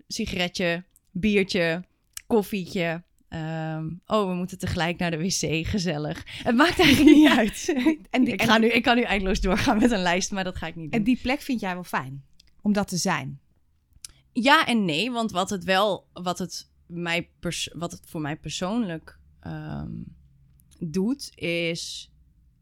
sigaretje, biertje, koffietje. Ehm, oh, we moeten tegelijk naar de wc, gezellig. Het maakt eigenlijk niet uit. En die- ik, ga nu, ik kan nu eindeloos doorgaan met een lijst, maar dat ga ik niet doen. En die plek vind jij wel fijn om dat te zijn. Ja en nee, want wat het wel, wat het, mij pers- wat het voor mij persoonlijk ehm, doet, is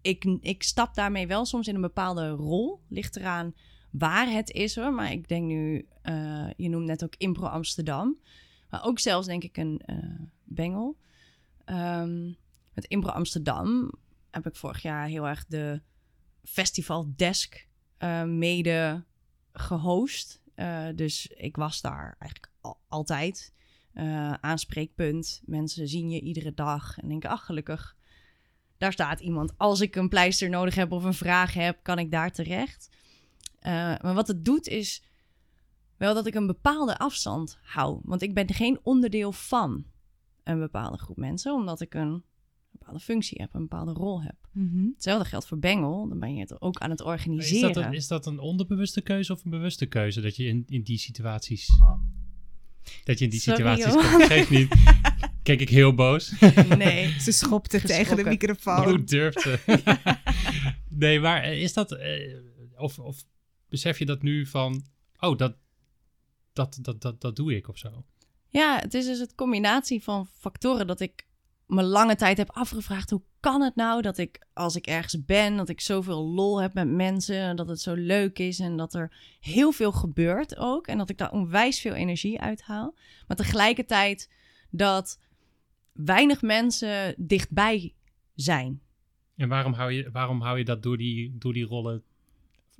ik, ik stap daarmee wel soms in een bepaalde rol. Ligt eraan waar het is hoor. Maar ik denk nu, eh, je noemt net ook Impro Amsterdam. Maar ook zelfs denk ik een eh, bengel. Ehm, met Impro Amsterdam heb ik vorig jaar heel erg de Festival Desk eh, mede gehost. Eh, dus ik was daar eigenlijk al- altijd. Aanspreekpunt. Mensen zien je iedere dag en denken, ach gelukkig. Daar staat iemand. Als ik een pleister nodig heb of een vraag heb, kan ik daar terecht. Maar wat het doet is wel dat ik een bepaalde afstand hou. Want ik ben geen onderdeel van een bepaalde groep mensen. Omdat ik een bepaalde functie heb, een bepaalde rol heb. Hetzelfde geldt voor Bengel. Dan ben je het ook aan het Is organiseren. dat, een, is dat een onderbewuste keuze of een bewuste keuze dat je in, in die situaties. Dat je in die Sorry, situaties joh. komt? Geeft niet. Kijk ik heel boos. Nee. Ze schopte tegen de microfoon. Hoe durft ze? nee, maar eh, is dat. eh, of, of besef je dat nu van. Oh, dat, dat, dat, dat, dat doe ik of zo. Ja, het is dus het combinatie van factoren dat ik me lange tijd heb afgevraagd. Hoe kan het nou dat ik, als ik ergens ben, dat ik zoveel lol heb met mensen. en Dat het zo leuk is en dat er heel veel gebeurt ook. En dat ik daar onwijs veel energie uithaal. Maar tegelijkertijd dat weinig mensen dichtbij zijn. En waarom hou je, waarom hou je dat door die, door die rollen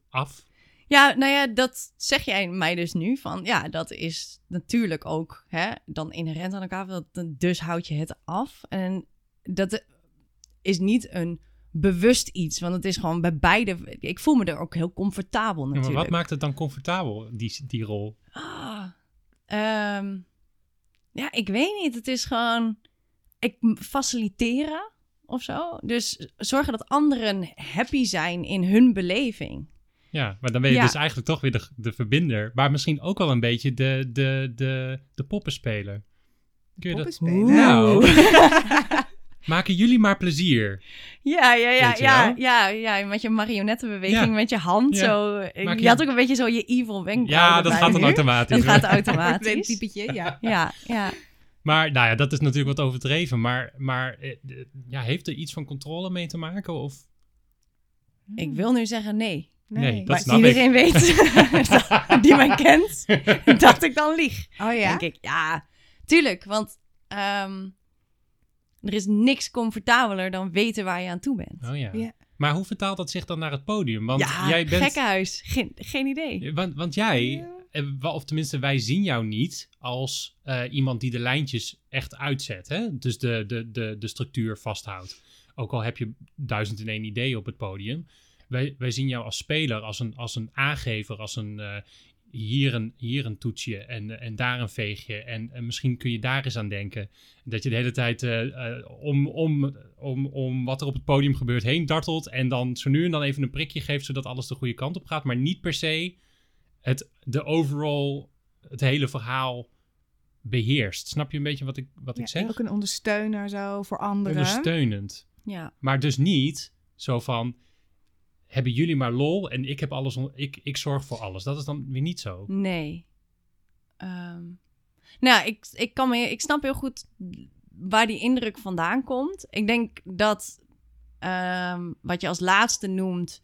af? Ja, nou ja, dat zeg jij mij dus nu. Van ja, dat is natuurlijk ook hè, dan inherent aan elkaar. Dat, dus houd je het af. En dat is niet een bewust iets. Want het is gewoon bij beide. Ik voel me er ook heel comfortabel Ja, natuurlijk. maar wat maakt het dan comfortabel, die, die rol? Ah, ehm, ja, ik weet niet. Het is gewoon. Ik faciliteren of zo. Dus zorgen dat anderen happy zijn in hun beleving. Ja, maar dan ben je Ja. dus eigenlijk toch weer de, de verbinder. Maar misschien ook wel een beetje de, de, de, de poppenspeler. Kun je dat... Poppenspelen. Nou, maken jullie maar plezier. Ja, ja, ja, ja, ja, ja, met je marionettenbeweging, Ja. met je hand Ja. zo. Maak je, je- had ook een beetje zo je evil wenkbrauwen. Ja, dat gaat dan nu. automatisch. Dat gaat Een automatisch. typetje, ja. Ja, ja. Maar nou ja, dat is natuurlijk wat overdreven. Maar, maar eh, eh, ja, heeft er iets van controle mee te maken? Of... Ik wil nu zeggen nee. Nee, dat maar snap iedereen weet, die mij kent, dat ik dan lieg. Oh ja? Denk ik, ja, tuurlijk. Want ehm, er is niks comfortabeler dan weten waar je aan toe bent. Oh ja. Ja. Maar hoe vertaalt dat zich dan naar het podium? Want ja, jij bent... gekkenhuis. Geen, geen idee. Want, want jij, eh, of tenminste wij zien jou niet als eh, iemand die de lijntjes echt uitzet. Hè? Dus de, de, de, de structuur vasthoudt. Ook al heb je duizend en één ideeën op het podium. Wij, wij zien jou als speler, als een, als een aangever, als een eh, hier, een hier een toetsje en, eh, en daar een veegje. En, en misschien kun je daar eens aan denken. Dat je de hele tijd eh, om, om, om, om wat er op het podium gebeurt heen dartelt. En dan zo nu en dan even een prikje geeft, zodat alles de goede kant op gaat. Maar niet per se het, de overall, het hele verhaal beheerst. Snap je een beetje wat ik, wat ik zeg? ook een ondersteuner zo voor anderen. Ondersteunend. Ja. Maar dus niet zo van, hebben jullie maar lol en ik heb alles, ik, ik zorg voor alles. Dat is dan weer niet zo. Nee. Ehm, nou, ik, ik, kan me, ik snap heel goed waar die indruk vandaan komt. Ik denk dat ehm, wat je als laatste noemt,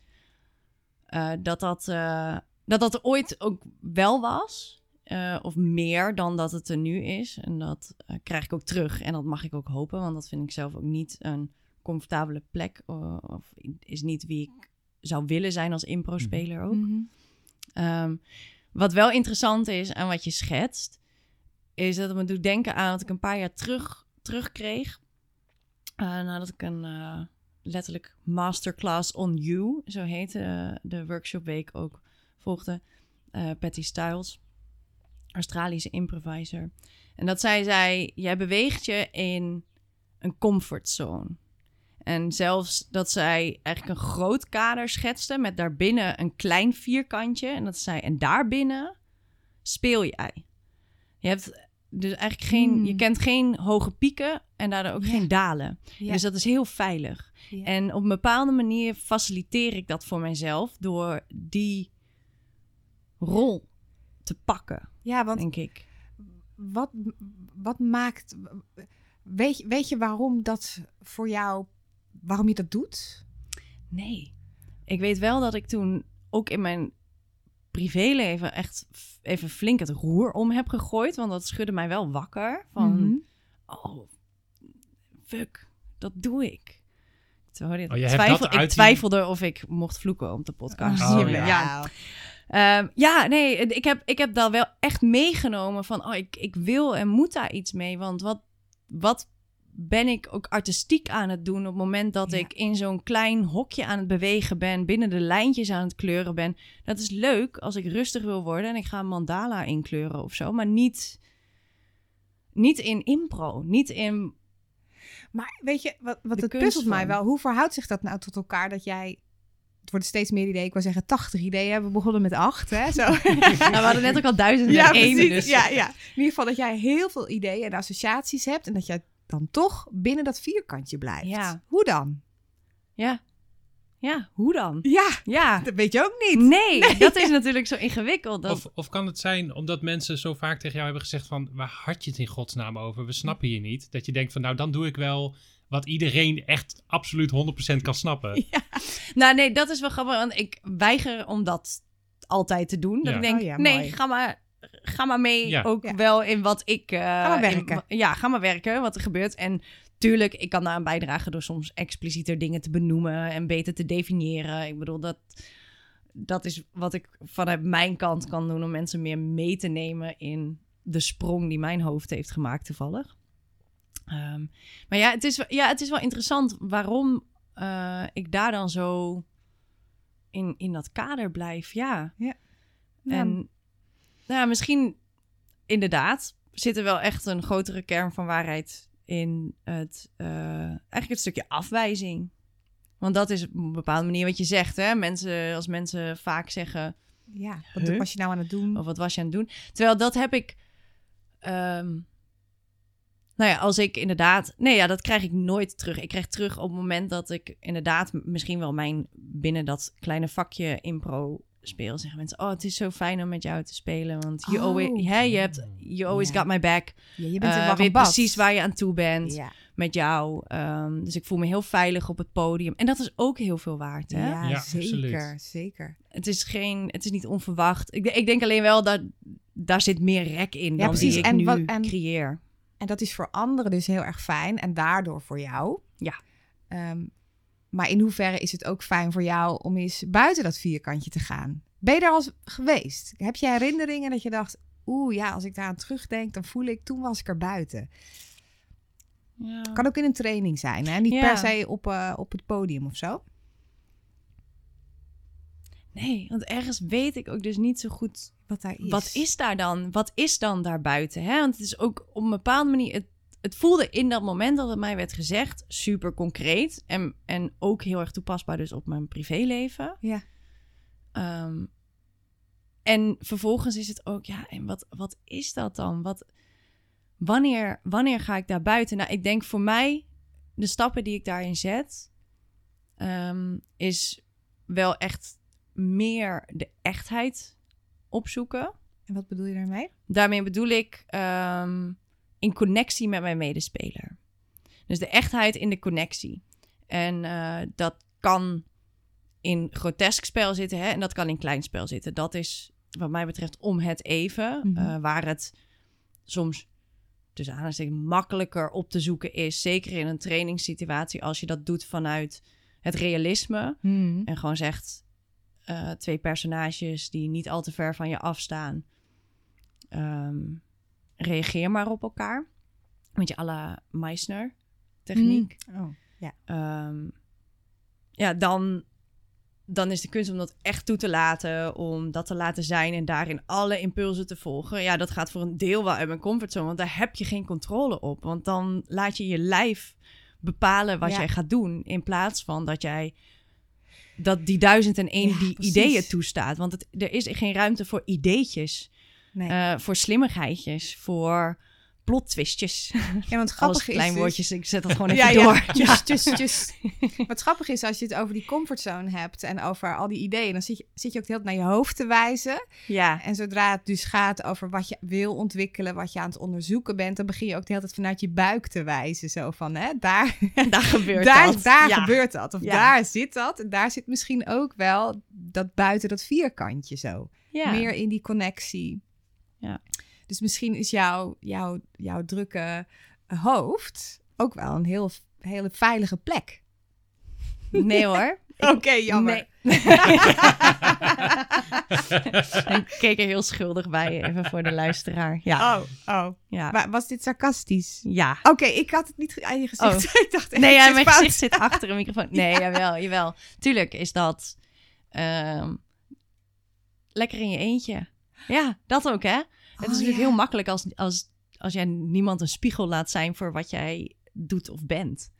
eh, dat, dat, eh, dat dat ooit ook wel was. Eh, of meer dan dat het er nu is. En dat krijg ik ook terug. En dat mag ik ook hopen, want dat vind ik zelf ook niet een comfortabele plek. of is niet wie ik zou willen zijn als impro-speler ook. Mhm. Ehm, wat wel interessant is en wat je schetst, is dat het me doet denken aan wat ik een paar jaar terug, terugkreeg. Eh, nadat ik een eh, letterlijk masterclass on you, zo heette eh, de workshopweek ook, volgde. Patty Styles, Australische improviser. En dat zij zei, jij beweegt je in een comfortzone. En zelfs dat zij eigenlijk een groot kader schetste met daarbinnen een klein vierkantje. En dat zei, en daarbinnen speel jij. Je hebt dus eigenlijk geen, Hmm. je kent geen hoge pieken en daardoor ook Ja. geen dalen. Ja. Dus dat is heel veilig. Ja. En op een bepaalde manier faciliteer ik dat voor mijzelf door die rol te pakken, ja, want denk ik. wat, wat maakt. Weet, weet je waarom dat voor jou. Waarom je dat doet? Nee. Ik weet wel dat ik toen ook in mijn privéleven echt even flink het roer om heb gegooid. Want dat schudde mij wel wakker. Van, Mhm. oh, fuck, dat doe ik. Dit- Oh, je hebt twijfel, dat ik uit die- twijfelde of ik mocht vloeken op de podcast. Oh, ja. ja. Ehm, ja, nee, ik heb, ik heb dat wel echt meegenomen van, oh, ik, ik wil en moet daar iets mee. Want wat, wat ben ik ook artistiek aan het doen op het moment dat Ja. ik in zo'n klein hokje aan het bewegen ben, binnen de lijntjes aan het kleuren ben. Dat is leuk als ik rustig wil worden en ik ga een mandala inkleuren of zo, maar niet, niet in impro, niet in... Maar weet je, wat, wat het puzzelt mij wel. Hoe verhoudt zich dat nou tot elkaar dat jij. Het worden steeds meer ideeën. Ik wil zeggen 80 ideeën. We begonnen met acht, hè? Zo. Nou, we hadden net ook al duizend ja, en één, dus... Ja, ja. In ieder geval dat jij heel veel ideeën en associaties hebt. En dat jij dan toch binnen dat vierkantje blijft. Ja. Hoe dan? ja. Ja, hoe dan? Ja, Ja, dat weet je ook niet. Nee, dat is natuurlijk zo ingewikkeld. Dat... Of, of kan het zijn omdat mensen zo vaak tegen jou hebben gezegd van... waar had je het in godsnaam over? We snappen je niet. Dat je denkt van nou, dan doe ik wel wat iedereen echt absoluut 100% kan snappen. Nou nee, dat is wel grappig, want ik weiger om dat altijd te doen. Dat Ja. ik denk, Oh ja, nee, ga maar, ga maar mee Ja. ook Ja. wel in wat ik... eh, Ga maar werken. ja, ga maar werken, wat er gebeurt. En tuurlijk, ik kan daar aan bijdragen door soms explicieter dingen te benoemen en beter te definiëren. Ik bedoel, dat, dat is wat ik vanuit mijn kant kan doen om mensen meer mee te nemen in de sprong die mijn hoofd heeft gemaakt toevallig. Ehm, maar ja het, is, wel- ja, het is wel interessant waarom eh, ik daar dan zo in, in dat kader blijf. Ja. Ja. En nou, ja, misschien inderdaad zit er wel echt een grotere kern van waarheid in het, eh, eigenlijk het stukje afwijzing. Want dat is op een bepaalde manier wat je zegt. Hè? Mensen, als mensen vaak zeggen, Ja, wat Huh? was je nou aan het doen? of wat was je aan het doen? Terwijl dat heb ik. ehm, nou ja, als ik inderdaad. Nee, ja, dat krijg ik nooit terug. Ik krijg terug op het moment dat ik inderdaad misschien wel mijn binnen dat kleine vakje impro speel. Zeggen mensen: Oh, het is zo fijn om met jou te spelen. Want you Oh. always, hè, je hebt, you always Ja. got my back. Ja, je bent wel weet precies waar je aan toe bent Ja, met jou. Ehm, dus ik voel me heel veilig op het podium. En dat is ook heel veel waard. Hè? ja, Ja, zeker, absoluut. zeker. Het is geen, het is niet onverwacht. Ik, ik denk alleen wel dat daar zit meer rek in dan precies. die ik En nu wat- en- creëer. En dat is voor anderen dus heel erg fijn en daardoor voor jou. Ja. Ehm, maar in hoeverre is het ook fijn voor jou om eens buiten dat vierkantje te gaan? Ben je daar al eens geweest? Heb je herinneringen dat je dacht, oeh ja, als ik daar aan terugdenk, dan voel ik, toen was ik er buiten. Ja. Kan ook in een training zijn, hè? Niet Ja. per se op, eh, op het podium of zo. Nee, want ergens weet ik ook dus niet zo goed. Wat daar is. Wat is daar dan? Wat is dan daarbuiten? Hè? Want het is ook op een bepaalde manier. Het, het voelde in dat moment dat het mij werd gezegd super concreet. En, en ook heel erg toepasbaar dus op mijn privéleven. Ja. Ehm, en vervolgens is het ook, ja, en wat, wat is dat dan? Wat, wanneer, wanneer ga ik daar buiten? Nou, ik denk voor mij, de stappen die ik daarin zet, ehm, is wel echt meer de echtheid opzoeken. En wat bedoel je daarmee? Daarmee bedoel ik ehm, in connectie met mijn medespeler. Dus de echtheid in de connectie. En eh, dat kan in grotesk spel zitten hè, en dat kan in klein spel zitten. Dat is wat mij betreft om het even. Mhm. eh, waar het soms tussen aanhalingstekens makkelijker op te zoeken is. Zeker in een trainingssituatie als je dat doet vanuit het realisme. Hmm. En gewoon zegt eh, twee personages die niet al te ver van je afstaan. ehm, reageer maar op elkaar. Met je à la Meissner techniek. Oh. Ehm, ja, dan, dan is de kunst om dat echt toe te laten. Om dat te laten zijn en daarin alle impulsen te volgen. Ja, dat gaat voor een deel wel uit mijn comfortzone. Want daar heb je geen controle op. Want dan laat je je lijf bepalen wat Ja. jij gaat doen. In plaats van dat jij dat die duizend en één Ja, die precies. ideeën toestaat. Want het, er is geen ruimte voor ideetjes. Nee. eh, voor slimmigheidjes. Voor plot twistjes. ja, want grappig is klein dus- woordjes. Ik zet dat gewoon even ja, ja. door. Tjus. Wat grappig is, als je het over die comfortzone hebt en over al die ideeën, dan zit je, zit je ook de hele tijd naar je hoofd te wijzen. ja. En zodra het dus gaat over wat je wil ontwikkelen, wat je aan het onderzoeken bent, dan begin je ook de hele tijd vanuit je buik te wijzen. Zo van, hè, daar, Daar gebeurt daar, dat. daar Ja. gebeurt dat. Of Ja. daar zit dat. En daar zit misschien ook wel dat buiten dat vierkantje zo. Ja. Meer in die connectie. Ja. Dus misschien is jouw, jouw, jouw drukke hoofd ook wel een heel, hele veilige plek. Nee hoor. Oké, jammer. Nee. ik keek er heel schuldig bij, even voor de luisteraar. Ja. Oh, oh. ja. Maar was dit sarcastisch? ja. Oké, ik had het niet aan je gezicht. ik dacht echt, Nee, ja, mijn fout. gezicht zit achter een microfoon. Nee, jawel, jawel. Tuurlijk is dat ehm, lekker in je eentje. Ja, dat ook, hè? het is Oh, natuurlijk ja. heel makkelijk als, als, als jij niemand een spiegel laat zijn voor wat jij doet of bent.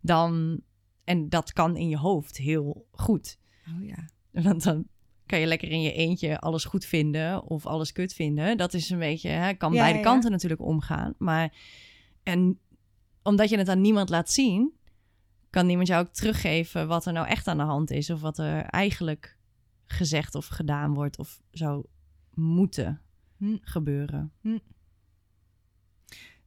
Dan, en dat kan in je hoofd heel goed. Oh ja. Want dan kan je lekker in je eentje alles goed vinden of alles kut vinden. Dat is een beetje, hè, kan Ja, beide ja, kanten natuurlijk omgaan. Maar en omdat je het aan niemand laat zien, kan niemand jou ook teruggeven wat er nou echt aan de hand is. Of wat er eigenlijk gezegd of gedaan wordt of zou moeten Hm. gebeuren.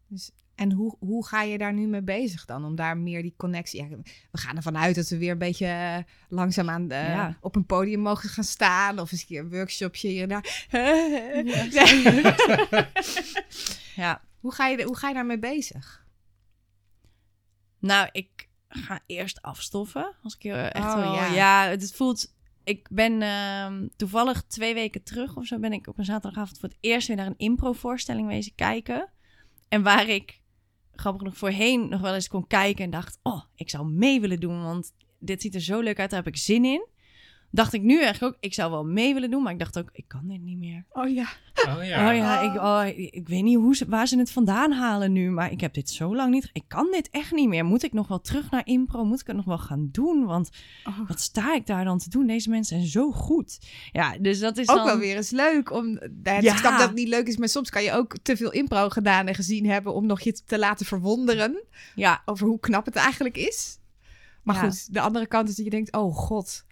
Dus, en hoe, hoe ga je daar nu mee bezig dan? Om daar meer die connectie... Ja, we gaan ervan uit dat we weer een beetje eh, langzaamaan eh, Ja. op een podium mogen gaan staan. Of eens een keer een workshopje hier en daar. Ja. hoe, ga je, hoe ga je daarmee bezig? Nou, ik ga eerst afstoffen. Als ik eh, echt Oh, wel... ja. Ja. het voelt... Ik ben ehm, toevallig twee weken terug of zo... ben ik op een zaterdagavond voor het eerst weer naar een impro-voorstelling wezen kijken. En waar ik, grappig genoeg, voorheen nog wel eens kon kijken... en dacht, oh, ik zou mee willen doen... want dit ziet er zo leuk uit, daar heb ik zin in. Dacht ik nu eigenlijk ook, ik zou wel mee willen doen... maar ik dacht ook, ik kan dit niet meer. Oh ja. Oh ja. Oh ja, ik, oh, ik, weet niet hoe ze, waar ze het vandaan halen nu, maar ik heb dit zo lang niet. Ik kan dit echt niet meer. Moet ik nog wel terug naar impro? Moet ik het nog wel gaan doen? Want Oh. wat sta ik daar dan te doen? Deze mensen zijn zo goed. Ja, dus dat is Ook dan... wel weer eens leuk. Om, nou, Ja. Ik snap dat het niet leuk is, maar soms kan je ook te veel impro gedaan en gezien hebben... om nog je te laten verwonderen Ja, over hoe knap het eigenlijk is. Maar Ja. goed, de andere kant is dat je denkt, oh god.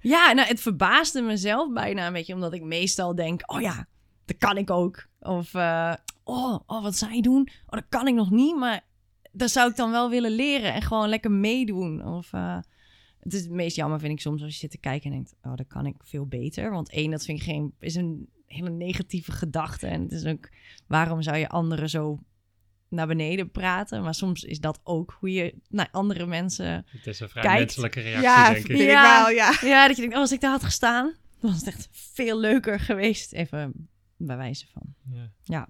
ja nou, het verbaasde mezelf bijna een beetje, omdat ik meestal denk, oh ja, dat kan ik ook. Of, eh, oh, oh, wat zij doen? Oh, dat kan ik nog niet, maar dat zou ik dan wel willen leren en gewoon lekker meedoen. Of, eh, het is het meest jammer, vind ik soms, als je zit te kijken en denkt, oh, dat kan ik veel beter. Want één, dat vind ik geen, is een hele negatieve gedachte. En het is ook, waarom zou je anderen zo naar beneden praten? Maar soms is dat ook hoe je naar andere mensen... Het is een vrij Kijkt. menselijke reactie, ja, denk ik. Ja. wel, ja. Ja, dat je denkt, oh, als ik daar had gestaan, dan was het echt veel leuker geweest. Even bij wijze van. Ja. Ja.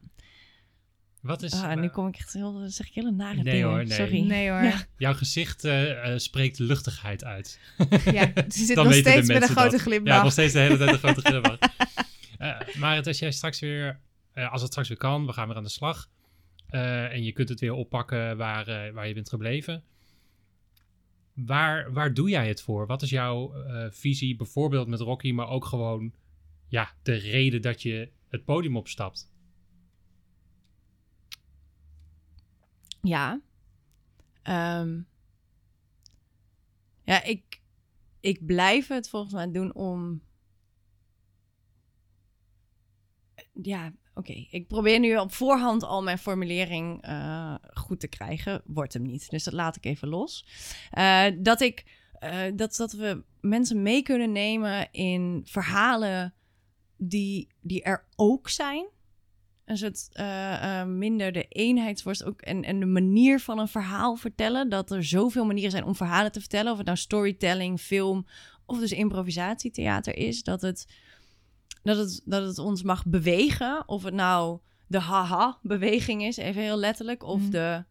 Wat is... Ah, nu eh, kom ik echt heel, zeg ik hele nare Nee dingen. hoor, nee. Sorry. Nee hoor. Ja. Jouw gezicht eh, eh, spreekt luchtigheid uit. Ja, ze zit nog steeds met een grote dat. glimlach. Ja, nog steeds de hele tijd een grote glimlach. Maar het, als jij straks weer, eh, als het straks weer kan, we gaan weer aan de slag. eh, en je kunt het weer oppakken waar, waar je bent gebleven. Waar, waar doe jij het voor? Wat is jouw eh, visie, bijvoorbeeld met Rocky, maar ook gewoon ja, de reden dat je het podium opstapt? Ja. Ehm, ja, ik, ik blijf het volgens mij doen om. Ja, oké. Ik probeer nu op voorhand al mijn formulering eh, goed te krijgen. Wordt hem niet. Dus dat laat ik even los. Eh, dat ik. eh, dat, dat we mensen mee kunnen nemen in verhalen die, die er ook zijn. En het eh, eh, minder de eenheidsworst ook en, en de manier van een verhaal vertellen. Dat er zoveel manieren zijn om verhalen te vertellen. Of het nou storytelling, film of dus improvisatietheater is. Dat het, dat het, dat het ons mag bewegen. Of het nou de haha-beweging is, even heel letterlijk. Of Mhm. de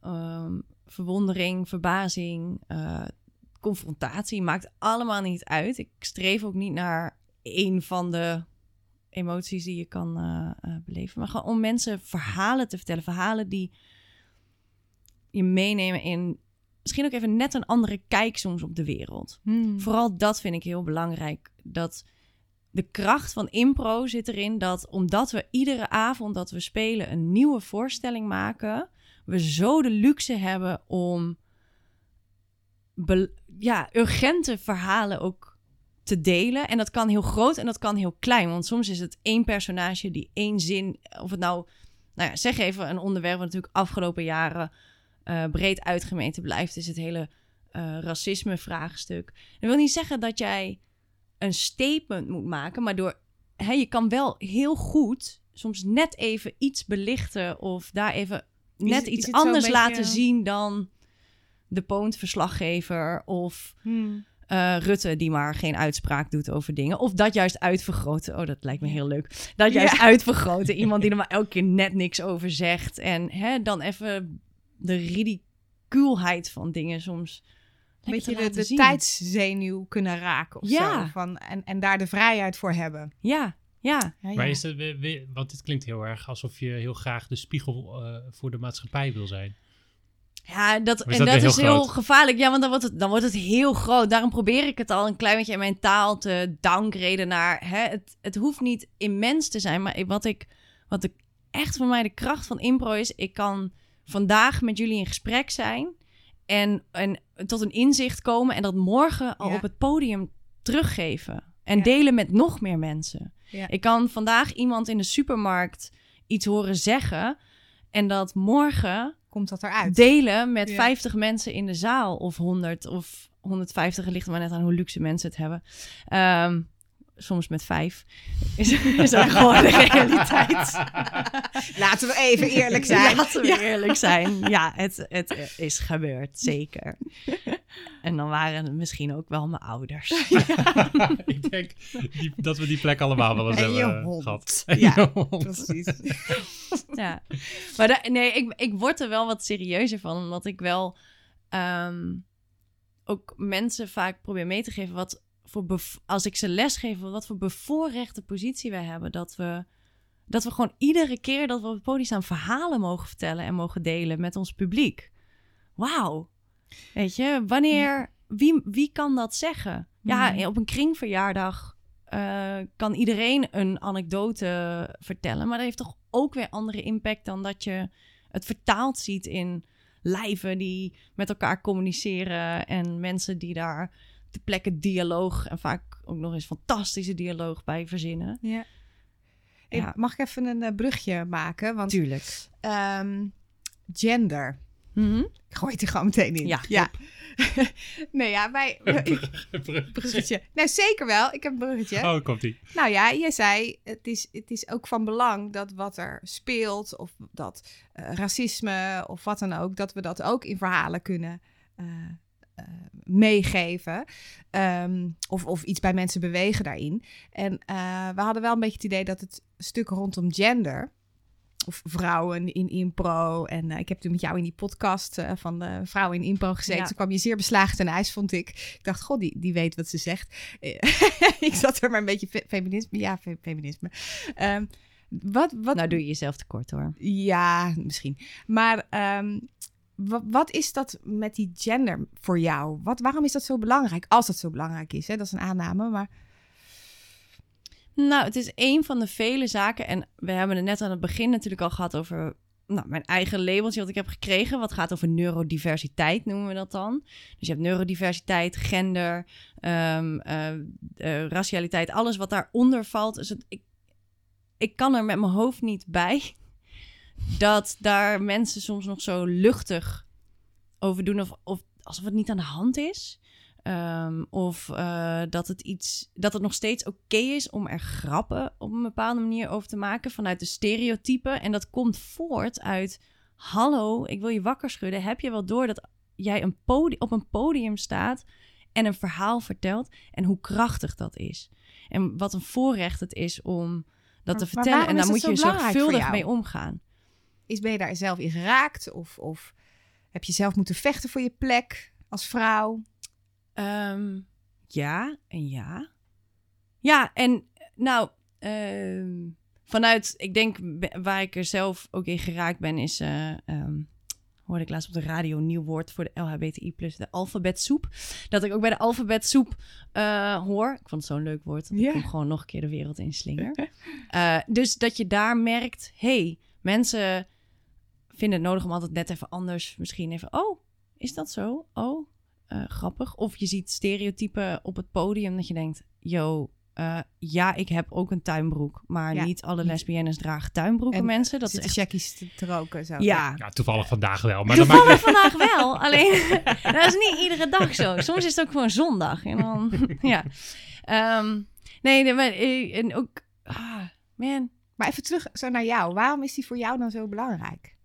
ehm, verwondering, verbazing, eh, confrontatie. Maakt allemaal niet uit. Ik streef ook niet naar één van de emoties die je kan eh, eh, beleven. Maar gewoon om mensen verhalen te vertellen. Verhalen die je meenemen in misschien ook even net een andere kijk soms op de wereld. Hmm. Vooral dat vind ik heel belangrijk. Dat de kracht van impro zit erin dat omdat we iedere avond dat we spelen een nieuwe voorstelling maken, we zo de luxe hebben om ja, urgente verhalen ook te delen. En dat kan heel groot en dat kan heel klein. Want soms is het één personage die één zin, of het nou, nou ja, zeg even een onderwerp wat natuurlijk afgelopen jaren eh, breed uitgemeten blijft, is het hele eh, racisme-vraagstuk. Dat wil niet zeggen dat jij een statement moet maken, maar door, hè, je kan wel heel goed soms net even iets belichten of daar even net is iets anders beetje- laten zien dan de poont-verslaggever of Hmm. Eh, Rutte die maar geen uitspraak doet over dingen. Of dat juist uitvergroten. Oh, dat lijkt me heel leuk. Dat juist Ja. uitvergroten. Iemand die er maar elke keer net niks over zegt. En hè, dan even de ridicuulheid van dingen soms. Een beetje de, de zien. tijdszenuw kunnen raken of Ja. zo. Van, en, en daar de vrijheid voor hebben. Ja, ja. Ja, Maar is we- want dit klinkt heel erg alsof je heel graag de spiegel eh, voor de maatschappij wil zijn. Ja, dat, is en dat is heel groot? gevaarlijk. Ja, want dan wordt, het, dan wordt het heel groot. Daarom probeer ik het al een klein beetje in mijn taal te downgraden naar... Hè, het, het hoeft niet immens te zijn, maar wat, ik, wat ik echt voor mij de kracht van impro is... ik kan vandaag met jullie in gesprek zijn en, en tot een inzicht komen... en dat morgen al Ja. op het podium teruggeven. En Ja. delen met nog meer mensen. Ja. Ik kan vandaag iemand in de supermarkt iets horen zeggen... en dat morgen Komt dat eruit? delen met Ja. 50 mensen in de zaal of 100 of 150. Het ligt er maar net aan hoe luxe mensen het hebben. Ehm, soms met vijf. Is, is er gewoon de realiteit. Laten we even eerlijk zijn. Laten we eerlijk zijn. Ja, het, het is gebeurd, zeker. En dan waren het misschien ook wel mijn ouders. ik denk die- dat we die plek allemaal wel eens En je hebben hond. gehad. Ja, je hond. Precies. Ja. Maar da- nee, ik, ik word er wel wat serieuzer van. Omdat ik wel ehm, ook mensen vaak probeer mee te geven... Wat voor als ik ze les geef, wat voor bevoorrechte positie wij hebben. Dat we, dat we gewoon iedere keer dat we op het podium staan... verhalen mogen vertellen en mogen delen met ons publiek. Wauw. Weet je, wanneer... Wie, wie kan dat zeggen? Ja, Mhm. op een kringverjaardag eh, kan iedereen een anekdote vertellen. Maar dat heeft toch ook weer andere impact dan dat je het vertaald ziet in lijven die met elkaar communiceren. En mensen die daar te plekke dialoog en vaak ook nog eens fantastische dialoog bij verzinnen. Ja. Hey, Ja. Mag ik even een eh, brugje maken? Want Tuurlijk. ehm, gender. Mhm. Ik gooi het er gewoon meteen in. Ja, nee, ja, wij... bruggetje. Nee, zeker wel. Ik heb een bruggetje. Oh, komt ie. Nou ja, je zei, het is, het is ook van belang dat wat er speelt, of dat eh, racisme of wat dan ook, dat we dat ook in verhalen kunnen eh, meegeven. Ehm, of, of iets bij mensen bewegen daarin. En eh, we hadden wel een beetje het idee dat het stuk rondom gender. Of vrouwen in impro. En eh, ik heb toen met jou in die podcast eh, van de vrouwen in impro gezeten. Ja. Toen kwam je zeer beslagen ten ijs, vond ik. Ik dacht, god, die, die weet wat ze zegt. Eh, ik zat er maar een beetje fe- feminisme. Ja, fe- feminisme. Ehm, wat, wat, Nou doe je jezelf tekort hoor. ja, misschien. Maar ehm, wat is dat met die gender voor jou? Wat, waarom is dat zo belangrijk? Als dat zo belangrijk is, hè? dat is een aanname. Maar Nou, het is een van de vele zaken. En we hebben het net aan het begin natuurlijk al gehad over nou, mijn eigen labeltje wat ik heb gekregen. Wat gaat over neurodiversiteit, noemen we dat dan. Dus je hebt neurodiversiteit, gender, um, racialiteit, alles wat daaronder valt. Dus ik, ik kan er met mijn hoofd niet bij dat daar mensen soms nog zo luchtig over doen. Of, of alsof het niet aan de hand is. Ehm, of uh, dat het iets dat het nog steeds oké is om er grappen op een bepaalde manier over te maken vanuit de stereotypen. En dat komt voort uit: hallo, ik wil je wakker schudden. Heb je wel door dat jij een podium, op een podium staat en een verhaal vertelt en hoe krachtig dat is? En wat een voorrecht het is om dat te vertellen. En daar moet je zorgvuldig mee omgaan. Is ben je daar zelf in geraakt? Of, of heb je zelf moeten vechten voor je plek als vrouw? Um, ja en ja. Ja, en nou, uh, vanuit, ik denk waar ik er zelf ook in geraakt ben, is, uh, um, hoorde ik laatst op de radio een nieuw woord voor de LHBTI+, de alfabetsoep. Dat ik ook bij de alfabetsoep uh, hoor. Ik vond het zo'n leuk woord. Dat yeah. ik gewoon nog een keer de wereld in slinger. uh, dus dat je daar merkt, hey, mensen vinden het nodig om altijd net even anders, misschien even, oh, is dat zo? Oh, uh, grappig. Of je ziet stereotypen op het podium dat je denkt, yo, uh, ja, ik heb ook een tuinbroek, maar ja, niet alle lesbiennes dragen tuinbroeken, en mensen. Dat is echt... checkies te, te, roken, zo. Ja. ja, toevallig vandaag wel. Maar toevallig maakt... vandaag wel, alleen dat is niet iedere dag zo. Soms is het ook gewoon zondag. En dan, ja. Um, nee, nee, maar, eh, en ook, ah, man. Maar even terug zo naar jou. Waarom is die voor jou dan zo belangrijk?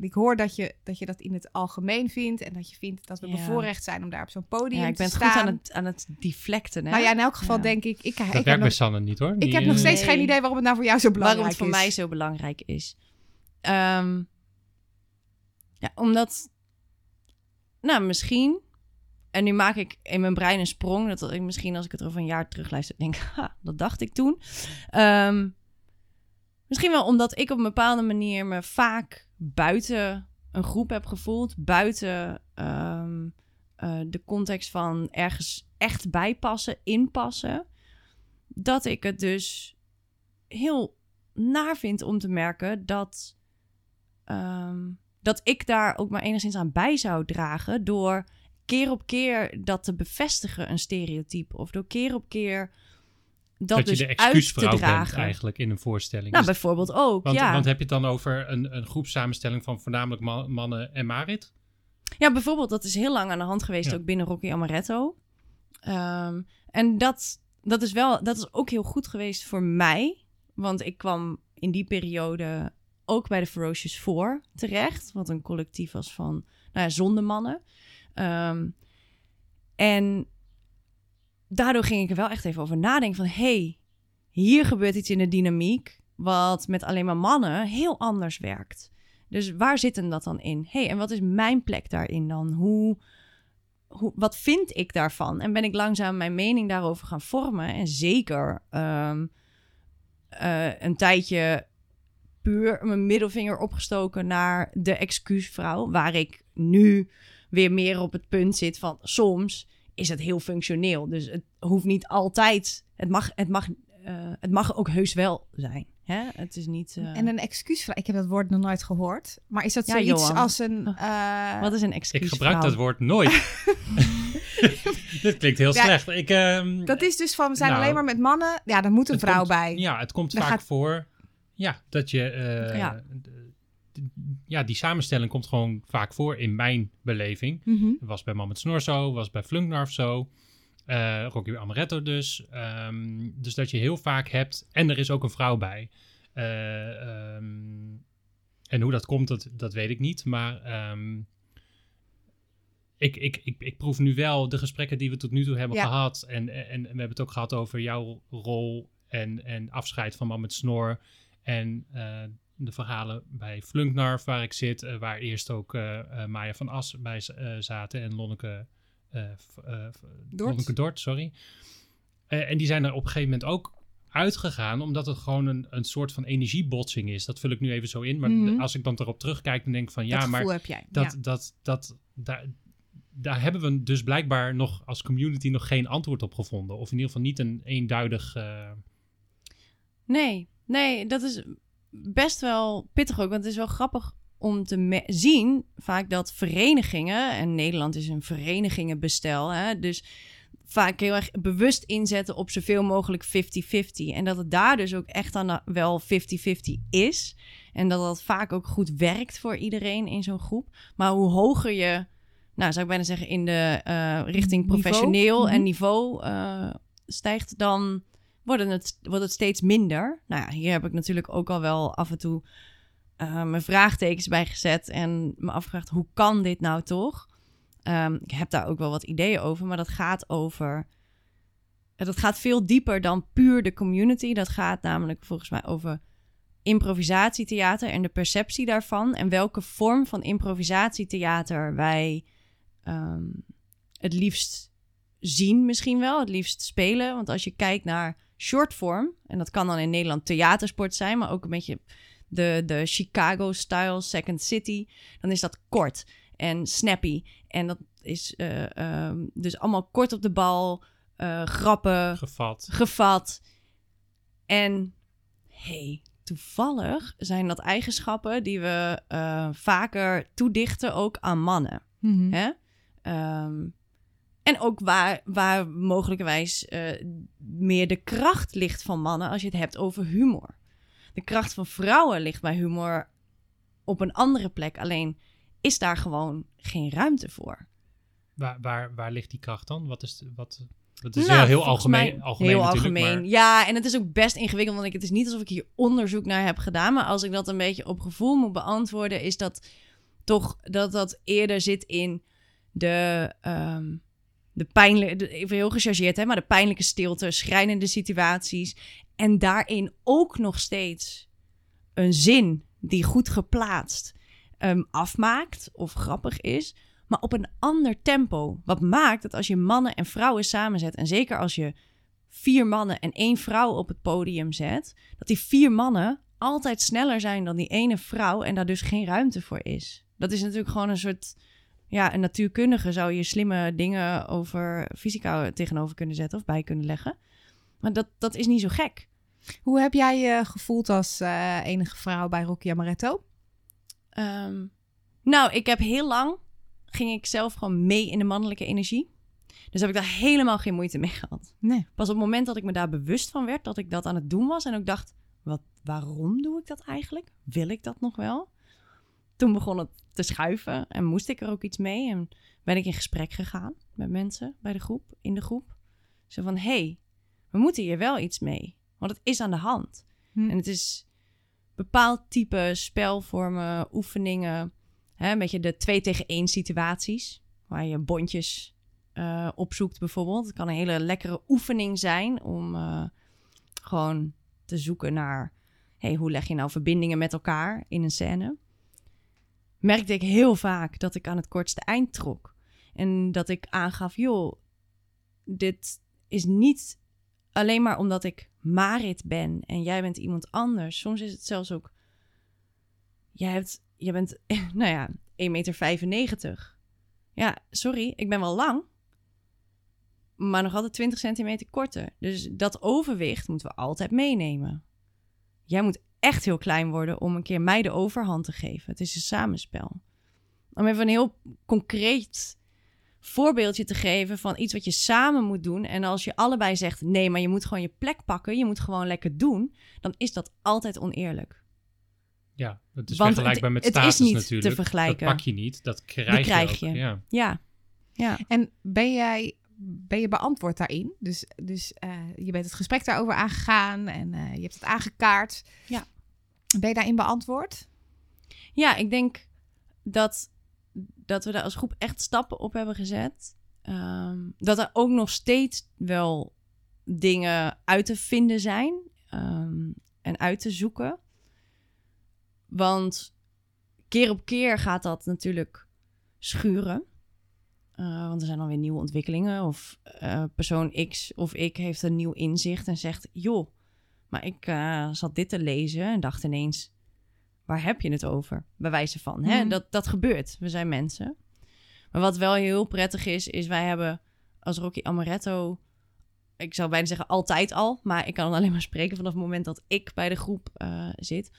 Ik hoor dat je, dat je dat in het algemeen vindt en dat je vindt dat we ja. bevoorrecht zijn om daar op zo'n podium ja, ik ben te staan. goed aan het, aan het deflecten. Hè? Nou ja, in elk geval denk ik... ik dat ik werkt bij Sanne niet hoor. Ik heb nog steeds geen idee waarom het nou voor jou zo belangrijk is. Waarom het voor mij zo belangrijk is. Um, ja, omdat... Nou, misschien... En nu maak ik in mijn brein een sprong. Dat ik misschien als ik het over een jaar terugluister, denk... Ha, dat dacht ik toen. Um, misschien wel omdat ik op een bepaalde manier me vaak buiten een groep heb gevoeld, buiten um, uh, de context van ergens echt bijpassen, inpassen, dat ik het dus heel naar vind om te merken dat, um, dat ik daar ook maar enigszins aan bij zou dragen door keer op keer dat te bevestigen, een stereotype, of door keer op keer dat, dat dus je de excuusvrouw bent eigenlijk in een voorstelling. Nou, bijvoorbeeld ook, want, ja. Want heb je het dan over een, een groepsamenstelling van voornamelijk mannen en Marit? Ja, bijvoorbeeld. Dat is heel lang aan de hand geweest, ook binnen Rocky Amaretto. Um, en dat, dat, is wel, dat is ook heel goed geweest voor mij. Want ik kwam in die periode ook bij de Ferocious Four terecht. Wat een collectief was van nou ja, zondemannen. Um, en daardoor ging ik er wel echt even over nadenken van... hey, hier gebeurt iets in de dynamiek wat met alleen maar mannen heel anders werkt. Dus waar zit hem dat dan in? hey, en wat is mijn plek daarin dan? Hoe, hoe, wat vind ik daarvan? En ben ik langzaam mijn mening daarover gaan vormen? En zeker um, uh, een tijdje puur mijn middelvinger opgestoken naar de excuusvrouw... waar ik nu weer meer op het punt zit van soms is het heel functioneel. Dus het hoeft niet altijd. Het mag, het mag, uh, het mag ook heus wel zijn. Hè? Het is niet. Uh... En een excuusvraag. Ik heb dat woord nog nooit gehoord. Maar is dat ja, zoiets Johan. als een. Uh... Wat is een excuus? Ik gebruik dat woord nooit. Dit klinkt heel ja, slecht. Ik, uh, dat is dus van we zijn nou, alleen maar met mannen. Ja, dan moet een vrouw komt, bij. Ja, het komt dan vaak gaat... voor. Ja, dat je. Ja ja, die samenstelling komt gewoon vaak voor in mijn beleving. Mm -hmm. Was bij Man met Snor zo, was bij Flunknarf zo. Uh, Rocky Amaretto dus. Um, dus dat je heel vaak hebt... En er is ook een vrouw bij. Uh, um, en hoe dat komt, dat, dat weet ik niet. Maar um, ik, ik, ik, ik proef nu wel de gesprekken die we tot nu toe hebben ja. gehad. En, en, en we hebben het ook gehad over jouw rol en, en afscheid van Man met Snor. En uh, de verhalen bij Flunknarf, waar ik zit, uh, waar eerst ook uh, Maya van As bij zaten en Lonneke, Dort. Lonneke Dort, sorry. en die zijn er op een gegeven moment ook uitgegaan, omdat het gewoon een, een soort van energiebotsing is. Dat vul ik nu even zo in. Maar mm -hmm. als ik dan erop terugkijk, dan denk ik van ja, maar heb jij. Dat, ja. dat, dat, daar, daar hebben we dus blijkbaar nog als community nog geen antwoord op gevonden. Of in ieder geval niet een eenduidig. Nee, nee, dat is best wel pittig ook. Want het is wel grappig om te zien vaak dat verenigingen... en Nederland is een verenigingenbestel, hè, dus vaak heel erg bewust inzetten op zoveel mogelijk 50-50. En dat het daar dus ook echt dan wel 50-50 is. En dat dat vaak ook goed werkt voor iedereen in zo'n groep. Maar hoe hoger je, nou zou ik bijna zeggen, in de eh, richting Niveau? professioneel en Mhm. niveau eh, stijgt, dan wordt het, wordt het steeds minder. Nou ja, hier heb ik natuurlijk ook al wel af en toe eh, mijn vraagtekens bij gezet en me afgevraagd, hoe kan dit nou toch? Ehm, ik heb daar ook wel wat ideeën over, maar dat gaat over. Dat gaat veel dieper dan puur de community. Dat gaat namelijk volgens mij over improvisatietheater en de perceptie daarvan. En welke vorm van improvisatietheater wij ehm, het liefst zien, misschien wel. Het liefst spelen. Want als je kijkt naar shortform, en dat kan dan in Nederland theatersport zijn, maar ook een beetje de, de Chicago-style Second City, dan is dat kort en snappy. En dat is eh, ehm, dus allemaal kort op de bal, eh, grappen, Gevat. gevat. En hey, toevallig zijn dat eigenschappen die we eh, vaker toedichten ook aan mannen. Mhm. Hè? Ehm, en ook waar, waar mogelijkerwijs eh, meer de kracht ligt van mannen als je het hebt over humor. De kracht van vrouwen ligt bij humor op een andere plek. Alleen is daar gewoon geen ruimte voor. Waar, waar, waar ligt die kracht dan? Wat is, de- wat, dat is Nou, heel, heel algemeen, algemeen heel algemeen. maar- Ja, en het is ook best ingewikkeld, want ik, het is niet alsof ik hier onderzoek naar heb gedaan. Maar als ik dat een beetje op gevoel moet beantwoorden, is dat toch dat dat eerder zit in de, ehm, de pijnlijke, even heel gechargeerd, hè, maar de pijnlijke stilte, schrijnende situaties. En daarin ook nog steeds een zin die goed geplaatst ehm, afmaakt of grappig is, maar op een ander tempo. Wat maakt dat als je mannen en vrouwen samenzet, en zeker als je vier mannen en één vrouw op het podium zet, dat die vier mannen altijd sneller zijn dan die ene vrouw en daar dus geen ruimte voor is. Dat is natuurlijk gewoon een soort, ja, een natuurkundige zou je slimme dingen over fysica tegenover kunnen zetten of bij kunnen leggen. Maar dat, dat is niet zo gek. Hoe heb jij je gevoeld als eh, enige vrouw bij Rocky Amaretto? Ehm, nou, ik heb heel lang ging ik zelf gewoon mee in de mannelijke energie. Dus heb ik daar helemaal geen moeite mee gehad. Nee. Pas op het moment dat ik me daar bewust van werd, dat ik dat aan het doen was en ook dacht, wat, waarom doe ik dat eigenlijk? Wil ik dat nog wel? Toen begon het te schuiven en moest ik er ook iets mee en ben ik in gesprek gegaan met mensen bij de groep, in de groep. Zo van, hey, we moeten hier wel iets mee, want het is aan de hand. Hm. En het is bepaald type spelvormen, oefeningen. Hè, een beetje de twee tegen één situaties. Waar je bondjes eh, opzoekt bijvoorbeeld. Het kan een hele lekkere oefening zijn om eh, gewoon te zoeken naar... Hey, hoe leg je nou verbindingen met elkaar in een scène? Merkte ik heel vaak dat ik aan het kortste eind trok. En dat ik aangaf, joh, dit is niet alleen maar omdat ik Marit ben en jij bent iemand anders. Soms is het zelfs ook. Jij, hebt, jij bent, nou ja, 1,95 meter. Ja, sorry, ik ben wel lang. Maar nog altijd 20 centimeter korter. Dus dat overwicht moeten we altijd meenemen. Jij moet echt heel klein worden om een keer mij de overhand te geven. Het is een samenspel. Om even een heel concreet voorbeeldje te geven van iets wat je samen moet doen. En als je allebei zegt nee, maar je moet gewoon je plek pakken, je moet gewoon lekker doen, dan is dat altijd oneerlijk. Ja, het is Want vergelijkbaar het- met het is status niet te natuurlijk. vergelijken. Dat pak je niet, dat krijg, krijg je, ook. je. Ja. Ja, ja. En ben jij ben je beantwoord daarin? Dus, dus eh, je bent het gesprek daarover aangegaan en eh, je hebt het aangekaart. Ja. Ben je daarin beantwoord? Ja, ik denk dat, dat we daar als groep echt stappen op hebben gezet. Ehm, dat er ook nog steeds wel dingen uit te vinden zijn ehm, en uit te zoeken. Want keer op keer gaat dat natuurlijk schuren. Eh, want er zijn dan weer nieuwe ontwikkelingen. Of eh, persoon X of ik heeft een nieuw inzicht en zegt: Joh, maar ik eh, zat dit te lezen en dacht ineens: waar heb je het over? Bij wijze van. Hè? Mhm. Dat, dat gebeurt. We zijn mensen. Maar wat wel heel prettig is, is wij hebben als Rocky Amaretto ik zou bijna zeggen altijd al, maar ik kan alleen maar spreken vanaf het moment dat ik bij de groep zit.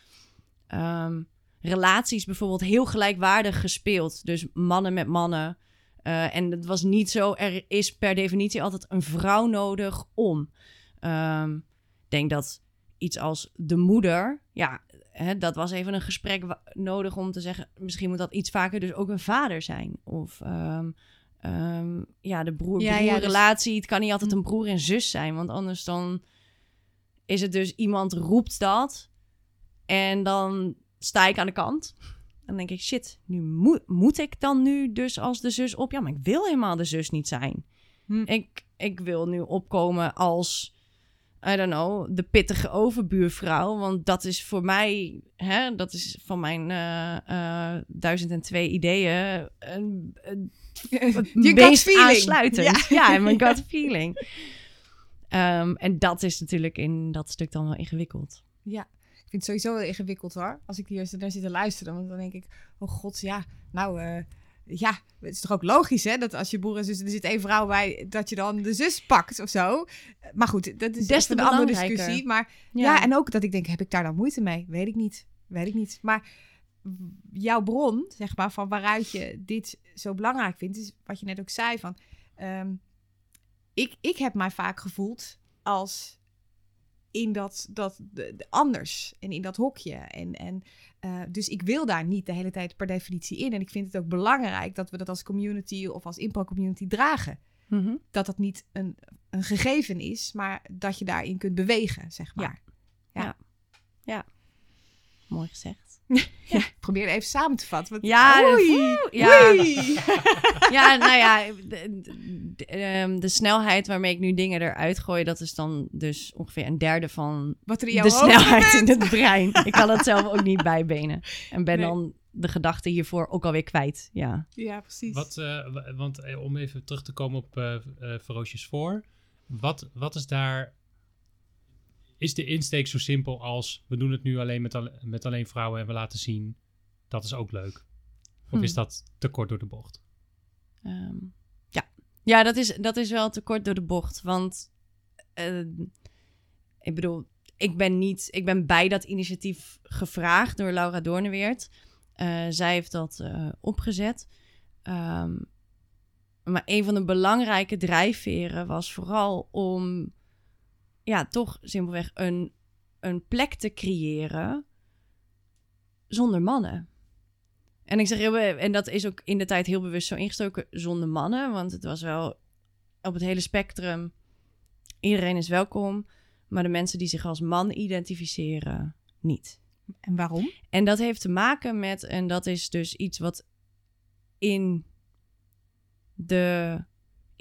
Ehm, relaties bijvoorbeeld heel gelijkwaardig gespeeld. Dus mannen met mannen. Eh, en het was niet zo, er is per definitie altijd een vrouw nodig om. Ehm, ik denk dat iets als de moeder, ja, hè, dat was even een gesprek nodig om te zeggen, misschien moet dat iets vaker dus ook een vader zijn. Of ehm, ehm, ja, de broer Ja, ja, broer dus-. Het kan niet altijd een broer en zus zijn, want anders dan is het dus iemand roept dat en dan sta ik aan de kant. Dan denk ik, shit, nu moet, moet ik dan nu dus als de zus op? Ja, maar ik wil helemaal de zus niet zijn. Hm. Ik, ik wil nu opkomen als, I don't know, de pittige overbuurvrouw. Want dat is voor mij, hè, dat is van mijn eh eh 1002 ideeën een, een, Je meest feeling. aansluitend. Ja. Ja, mijn gut feeling. Ehm, en dat is natuurlijk in dat stuk dan wel ingewikkeld. Ik vind het sowieso wel ingewikkeld hoor. Als ik hier naar zit te luisteren. Want dan denk ik, oh god, ja, nou, eh, ja, het is toch ook logisch hè, dat als je broer en zus, er zit één vrouw bij, dat je dan de zus pakt of zo. Maar goed, dat is Des te een andere discussie. Maar ja. en ook dat ik denk, heb ik daar dan moeite mee? Weet ik niet, weet ik niet. Maar jouw bron, zeg maar, van waaruit je dit zo belangrijk vindt, is wat je net ook zei van, ehm, ik, ik heb mij vaak gevoeld als in dat, dat de, de anders en in dat hokje. En, en, eh, dus ik wil daar niet de hele tijd per definitie in. En ik vind het ook belangrijk dat we dat als community of als impro-community dragen. Mhm. Dat dat niet een, een gegeven is, maar dat je daarin kunt bewegen, zeg maar. Mooi gezegd. Ik probeer even samen te vatten. want- Ja, Oei, ja. oei. ja, nou ja, de, de- ehm, de snelheid waarmee ik nu dingen eruit gooi, dat is dan dus ongeveer een derde van Wat er in jouw de snelheid in het brein. Ik kan het zelf ook niet bijbenen. En ben Nee. dan de gedachte hiervoor ook alweer kwijt. Ja. Ja, precies. Wat, eh, wa- want eh, om even terug te komen op eh eh, Ferocious 4. Wat, wat is daar... Is de insteek zo simpel als... we doen het nu alleen met, met alleen vrouwen en we laten zien... dat is ook leuk? Of Hm. is dat te kort door de bocht? Ehm, ja, ja dat, is, dat is wel te kort door de bocht. Want eh, ik bedoel, ik ben niet, ik ben bij dat initiatief gevraagd door Laura Doorneweert. Eh, zij heeft dat eh, opgezet. Ehm, maar een van de belangrijke drijfveren was vooral om, ja, toch simpelweg een, een plek te creëren zonder mannen. En ik zeg en dat is ook in de tijd heel bewust zo ingestoken zonder mannen, want het was wel op het hele spectrum. Iedereen is welkom, maar de mensen die zich als man identificeren niet. En waarom? En dat heeft te maken met, en dat is dus iets wat in de,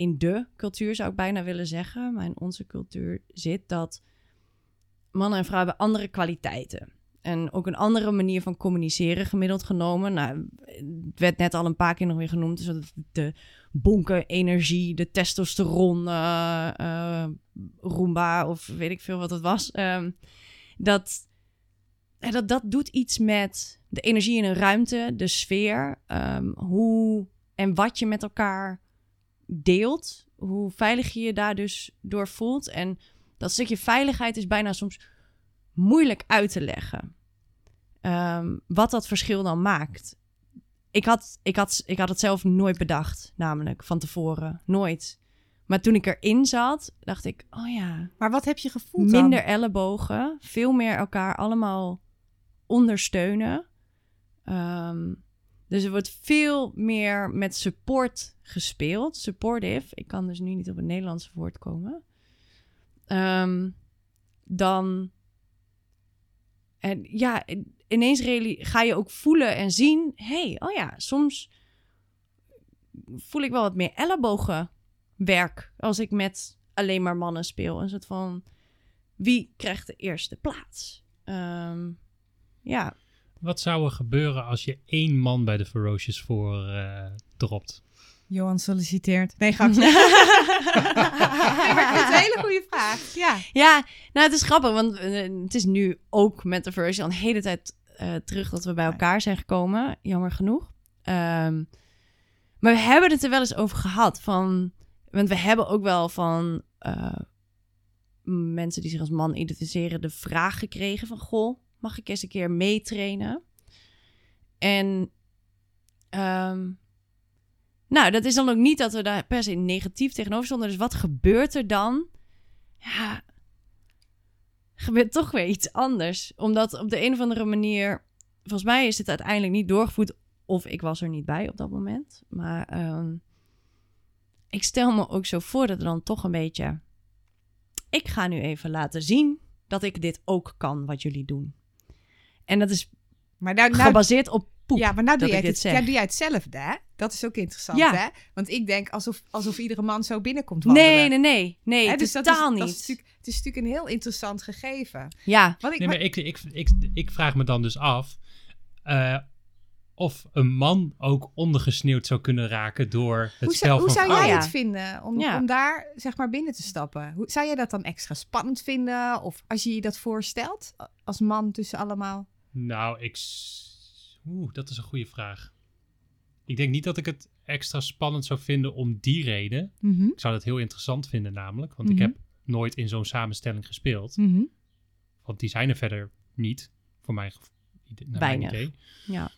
in de cultuur zou ik bijna willen zeggen, maar in onze cultuur zit dat mannen en vrouwen hebben andere kwaliteiten. En ook een andere manier van communiceren gemiddeld genomen. Nou, het werd net al een paar keer nog weer genoemd. Dus de bonken energie, de testosteron, eh, eh, Roomba of weet ik veel wat het was. Ehm, dat, dat, dat doet iets met de energie in een ruimte, de sfeer, ehm, hoe en wat je met elkaar deelt, hoe veilig je je daar dus door voelt. En dat stukje veiligheid is bijna soms moeilijk uit te leggen. Ehm, wat dat verschil dan maakt. Ik had, ik, had, ik had het zelf nooit bedacht, namelijk van tevoren. Nooit. Maar toen ik erin zat, dacht ik: oh ja, Maar wat heb je gevoeld dan? minder ellebogen, veel meer elkaar allemaal ondersteunen. Ehm, dus er wordt veel meer met support gespeeld. Supportive. Ik kan dus nu niet op het Nederlandse woord komen. Ehm, dan. En ja, ineens ga je ook voelen en zien: hey, oh ja, soms voel ik wel wat meer ellebogenwerk als ik met alleen maar mannen speel. Een soort van wie krijgt de eerste plaats? Ehm, ja, Wat zou er gebeuren als je één man bij de Ferocious 4 eh, dropt? Johan solliciteert. Nee, ga nee, maar ik het een hele goede vraag. Ja. Ja, nou het is grappig, want eh, het is nu ook met de versie al een hele tijd eh, terug dat we bij elkaar zijn gekomen, jammer genoeg. Ehm, maar we hebben het er wel eens over gehad, van, want we hebben ook wel van, eh, mensen die zich als man identificeren de vraag gekregen van... Goh, mag ik eens een keer meetrainen? En ehm, nou, dat is dan ook niet dat we daar per se negatief tegenover stonden. Dus wat gebeurt er dan? Ja, gebeurt toch weer iets anders. Omdat op de een of andere manier... Volgens mij is het uiteindelijk niet doorgevoerd... of ik was er niet bij op dat moment. Maar ehm, ik stel me ook zo voor dat er dan toch een beetje... Ik ga nu even laten zien dat ik dit ook kan, wat jullie doen. En dat is Maar nou, nou, gebaseerd op poep. ja, maar nou doe dat jij, het, dit ja, doe jij hetzelfde, hè? Dat is ook interessant, Ja. hè? Want ik denk alsof, alsof iedere man zo binnenkomt wandelen. Nee, nee, nee. Nee, Hè, dus dat totaal is, niet. Dat is natuurlijk, het is natuurlijk een heel interessant gegeven. Ja, Wat ik, Nee, wat- maar ik, ik, ik, ik vraag me dan dus af eh, of een man ook ondergesneeuwd zou kunnen raken door het hoe spel zou, hoe zou vrouwen. jij ja. het vinden om, Ja. om daar zeg maar binnen te stappen? Hoe, zou jij dat dan extra spannend vinden? Of als je je dat voorstelt als man tussen allemaal? Nou, ik. Oeh, dat is een goede vraag. Ik denk niet dat ik het extra spannend zou vinden om die reden. Mhm, Ik zou dat heel interessant vinden, namelijk. Want Mhm. ik heb nooit in zo'n samenstelling gespeeld. mhm. Want die zijn er verder niet, voor mijn, naar mijn idee. ja.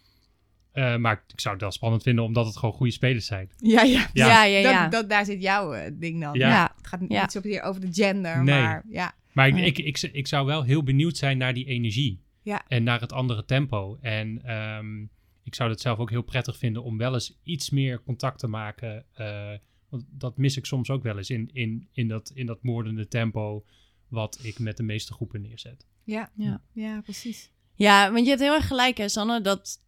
Eh, maar ik zou het wel spannend vinden, omdat het gewoon goede spelers zijn. Ja, ja. Ja. Ja, ja, ja. Dat, dat, daar zit jouw eh, ding dan. Ja. Ja. Het gaat Ja. niet zozeer over de gender, Nee. maar ja. Maar ik, ik, ik, ik zou wel heel benieuwd zijn naar die energie. Ja. En naar het andere tempo. En ehm, ik zou het zelf ook heel prettig vinden om wel eens iets meer contact te maken. eh, want dat mis ik soms ook wel eens in, in, in, dat, in dat moordende tempo. Wat ik met de meeste groepen neerzet. Ja. Ja. ja, precies. Ja, want je hebt heel erg gelijk, hè, Sanne, dat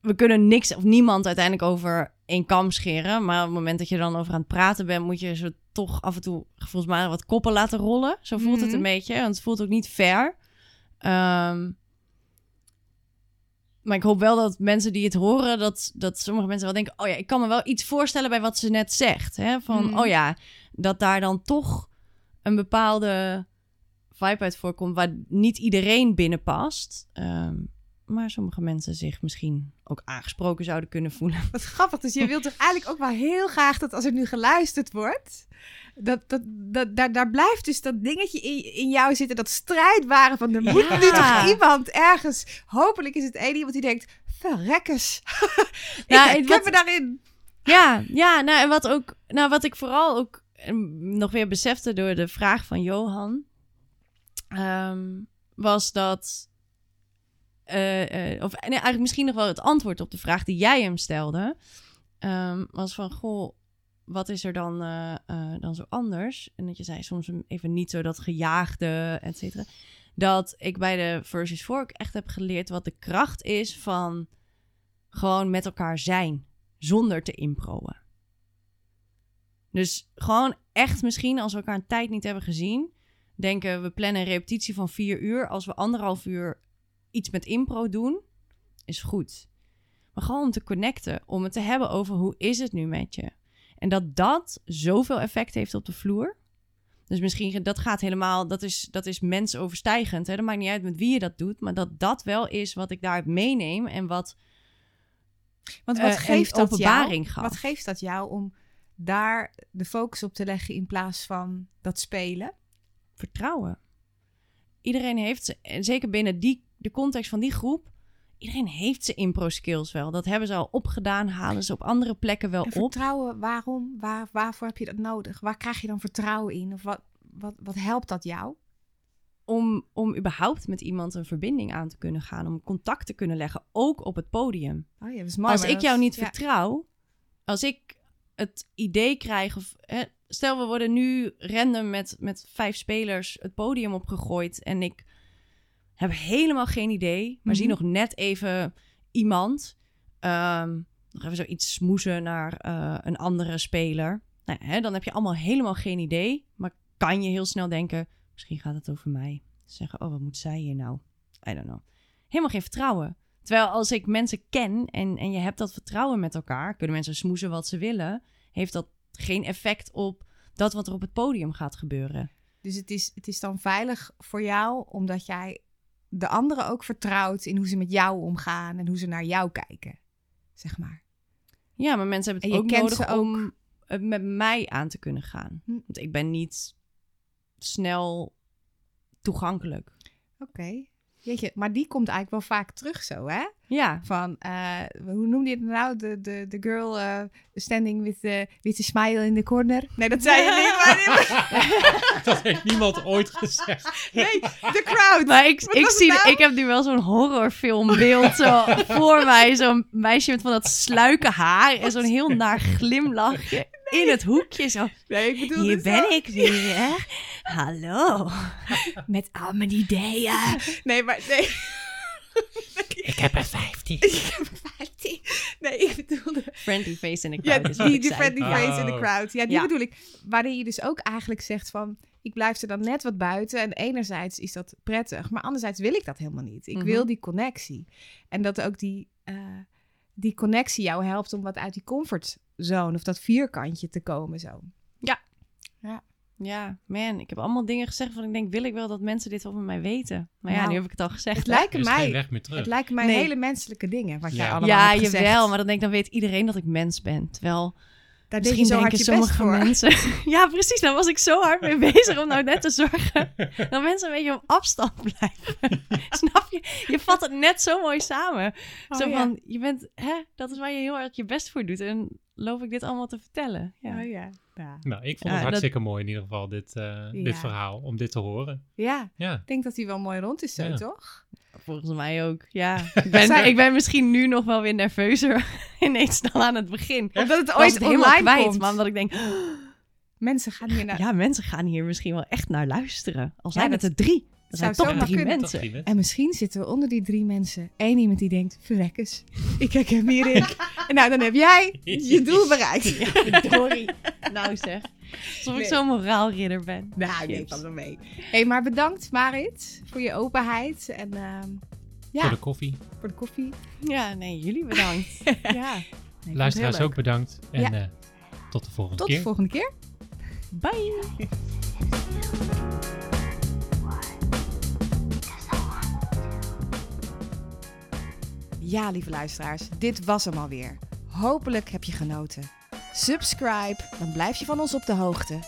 we kunnen niks of niemand uiteindelijk over één kam scheren. Maar op het moment dat je dan over aan het praten bent, moet je ze toch af en toe volgens mij wat koppen laten rollen. Zo voelt het Mhm. een beetje, want het voelt ook niet fair. Ehm, maar ik hoop wel dat mensen die het horen, dat, dat sommige mensen wel denken: oh ja, ik kan me wel iets voorstellen bij wat ze net zegt. Hè? Van, Mhm. oh ja, dat daar dan toch een bepaalde vibe uit voorkomt waar niet iedereen binnen past. Ehm, maar sommige mensen zich misschien ook aangesproken zouden kunnen voelen. Wat grappig. Dus je wilt toch eigenlijk ook wel heel graag dat als er nu geluisterd wordt... Dat, dat, dat, daar, daar blijft dus dat dingetje in, in jou zitten, dat strijdbare van er moet nu toch iemand ergens. Hopelijk is het één iemand die denkt, verrekkers. ik Nou, herken wat- me daarin. Ja, ja nou, en wat, ook, nou, wat ik vooral ook eh, nog weer besefte door de vraag van Johan, ehm, was dat. eh, eh, of nee, eigenlijk misschien nog wel het antwoord op de vraag die jij hem stelde. ehm, was van: Goh, wat is er dan, eh, eh, dan zo anders? En dat je zei soms even niet zo dat gejaagde, et cetera. Dat ik bij de Versus 4 ook echt heb geleerd wat de kracht is van gewoon met elkaar zijn zonder te improen. Dus gewoon echt misschien als we elkaar een tijd niet hebben gezien, denken we plannen een repetitie van vier uur. Als we anderhalf uur iets met impro doen, is goed. Maar gewoon om te connecten, om het te hebben over hoe is het nu met je. En dat dat zoveel effect heeft op de vloer. Dus misschien, dat gaat helemaal, dat is, dat is mensoverstijgend. Hè? Dat maakt niet uit met wie je dat doet, maar dat dat wel is wat ik daaruit meeneem en wat Want eh, wat een geeft dat jou? openbaring gaf. Wat geeft dat jou om daar de focus op te leggen in plaats van dat spelen? vertrouwen. Iedereen heeft en zeker binnen die, de context van die groep, iedereen heeft ze impro skills wel. Dat hebben ze al opgedaan, halen ze op andere plekken wel En op. vertrouwen, waarom? Waar, waarvoor heb je dat nodig? Waar krijg je dan vertrouwen in? Of wat, wat, wat helpt dat jou? Om, om überhaupt met iemand een verbinding aan te kunnen gaan, om contact te kunnen leggen, ook op het podium. Oh ja, mooi. als ik dat- jou niet ja. vertrouw, als ik het idee krijg, of hè, stel we worden nu random met, met vijf spelers het podium opgegooid en ik heb helemaal geen idee, maar Mhm. zie nog net even iemand, ehm, nog even zoiets smoezen naar eh, een andere speler. Nou, hè, dan heb je allemaal helemaal geen idee, maar kan je heel snel denken, misschien gaat het over mij. Zeggen, oh, wat moet zij hier nou? I don't know. Helemaal geen vertrouwen. Terwijl als ik mensen ken en, en je hebt dat vertrouwen met elkaar, kunnen mensen smoezen wat ze willen, heeft dat geen effect op dat wat er op het podium gaat gebeuren. Dus het is, het is dan veilig voor jou, omdat jij de anderen ook vertrouwt in hoe ze met jou omgaan en hoe ze naar jou kijken. Zeg maar. Ja, maar mensen hebben En het ook nodig ook. om met mij aan te kunnen gaan. Hm. Want ik ben niet snel toegankelijk. Oké. Jeetje, maar die komt eigenlijk wel vaak terug zo, hè? Ja, Van, eh, hoe noemde je het nou? De, de, de girl eh, standing with the, with the smile in the corner. Nee, dat zei je niet. Maar, Dat heeft niemand ooit gezegd. nee, the crowd. maar ik, Wat ik, zie, nou? ik heb nu wel zo'n horrorfilmbeeld zo voor mij. Zo'n meisje met van dat sluike haar en zo'n heel naar glimlachje in het hoekje. Zo, Nee, ik bedoel hier dus ben wel- ik weer. Hallo. Met al mijn ideeën. Nee, maar nee. Ik heb er 15. Ik heb 15. Nee, ik bedoelde... Friendly face in de Ja, crowd is wat die, friendly face in the Oh. crowd. Ja, die Ja. bedoel ik. Waarin je dus ook eigenlijk zegt van... Ik blijf er dan net wat buiten. En enerzijds is dat prettig. Maar anderzijds wil ik dat helemaal niet. Ik Mhm. wil die connectie. En dat ook die, eh, die connectie jou helpt om wat uit die comfortzone... of dat vierkantje te komen zo. Ja, man, ik heb allemaal dingen gezegd van ik denk, wil ik wel dat mensen dit over mij weten? Maar ja, Nou, nu heb ik het al gezegd. Het lijken mij, weg meer terug. het lijken mij Nee. hele menselijke dingen... wat jij Ja. allemaal Ja, hebt gezegd. jawel, maar dan denk ik, dan weet iedereen dat ik mens ben. Terwijl Daar deed je misschien zo hard je best sommige voor. mensen... ja, precies, daar was ik zo hard mee bezig om nou net te zorgen dat mensen een beetje op afstand blijven. Snap je? Je vat het net zo mooi samen. Oh, zo ja. van, je bent, hè, dat is waar je heel erg je best voor doet. En loof ik dit allemaal te vertellen. Ja. Oh, ja. Ja. Nou, ik vond het dat- hartstikke mooi in ieder geval, dit, eh, dit verhaal, om dit te horen. ja, Ja, ik denk dat hij wel mooi rond is zo, Ja. toch? Volgens mij ook, ja. Ik ben, ik ben misschien nu nog wel weer nerveuzer ineens dan aan het begin. Omdat het Was ooit het helemaal kwijt, komt. maar omdat ik denk, Mensen gaan hier naar... ja, mensen gaan hier misschien wel echt naar luisteren. Al zijn dat het er drie. Er zijn toch drie kunnen. mensen. En misschien zitten we onder die drie mensen één iemand die denkt, verrekkers, ik herken me hierin. en nou, dan heb jij je doel bereikt. Verdorie. Nou zeg. Alsof ik zo'n moraalridder ben. Nou, nee, Chips. van wel mee. hey, maar bedankt Marit voor je openheid en ehm, ja, Voor de koffie. voor de koffie. Ja, nee, jullie bedankt. ja. Nee, ik Luisteraars ook bedankt. En Ja. eh, tot de volgende leuk. Tot keer. de volgende keer. Bye. Ja, lieve luisteraars, dit was hem alweer. Hopelijk heb je genoten. Subscribe, dan blijf je van ons op de hoogte.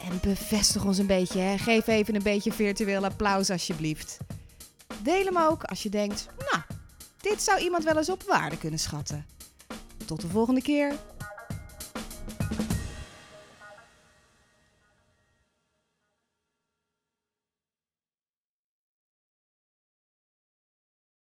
En bevestig ons een beetje, hè. geef even een beetje virtueel applaus alsjeblieft. Deel hem ook als je denkt, nou, dit zou iemand wel eens op waarde kunnen schatten. Tot de volgende keer.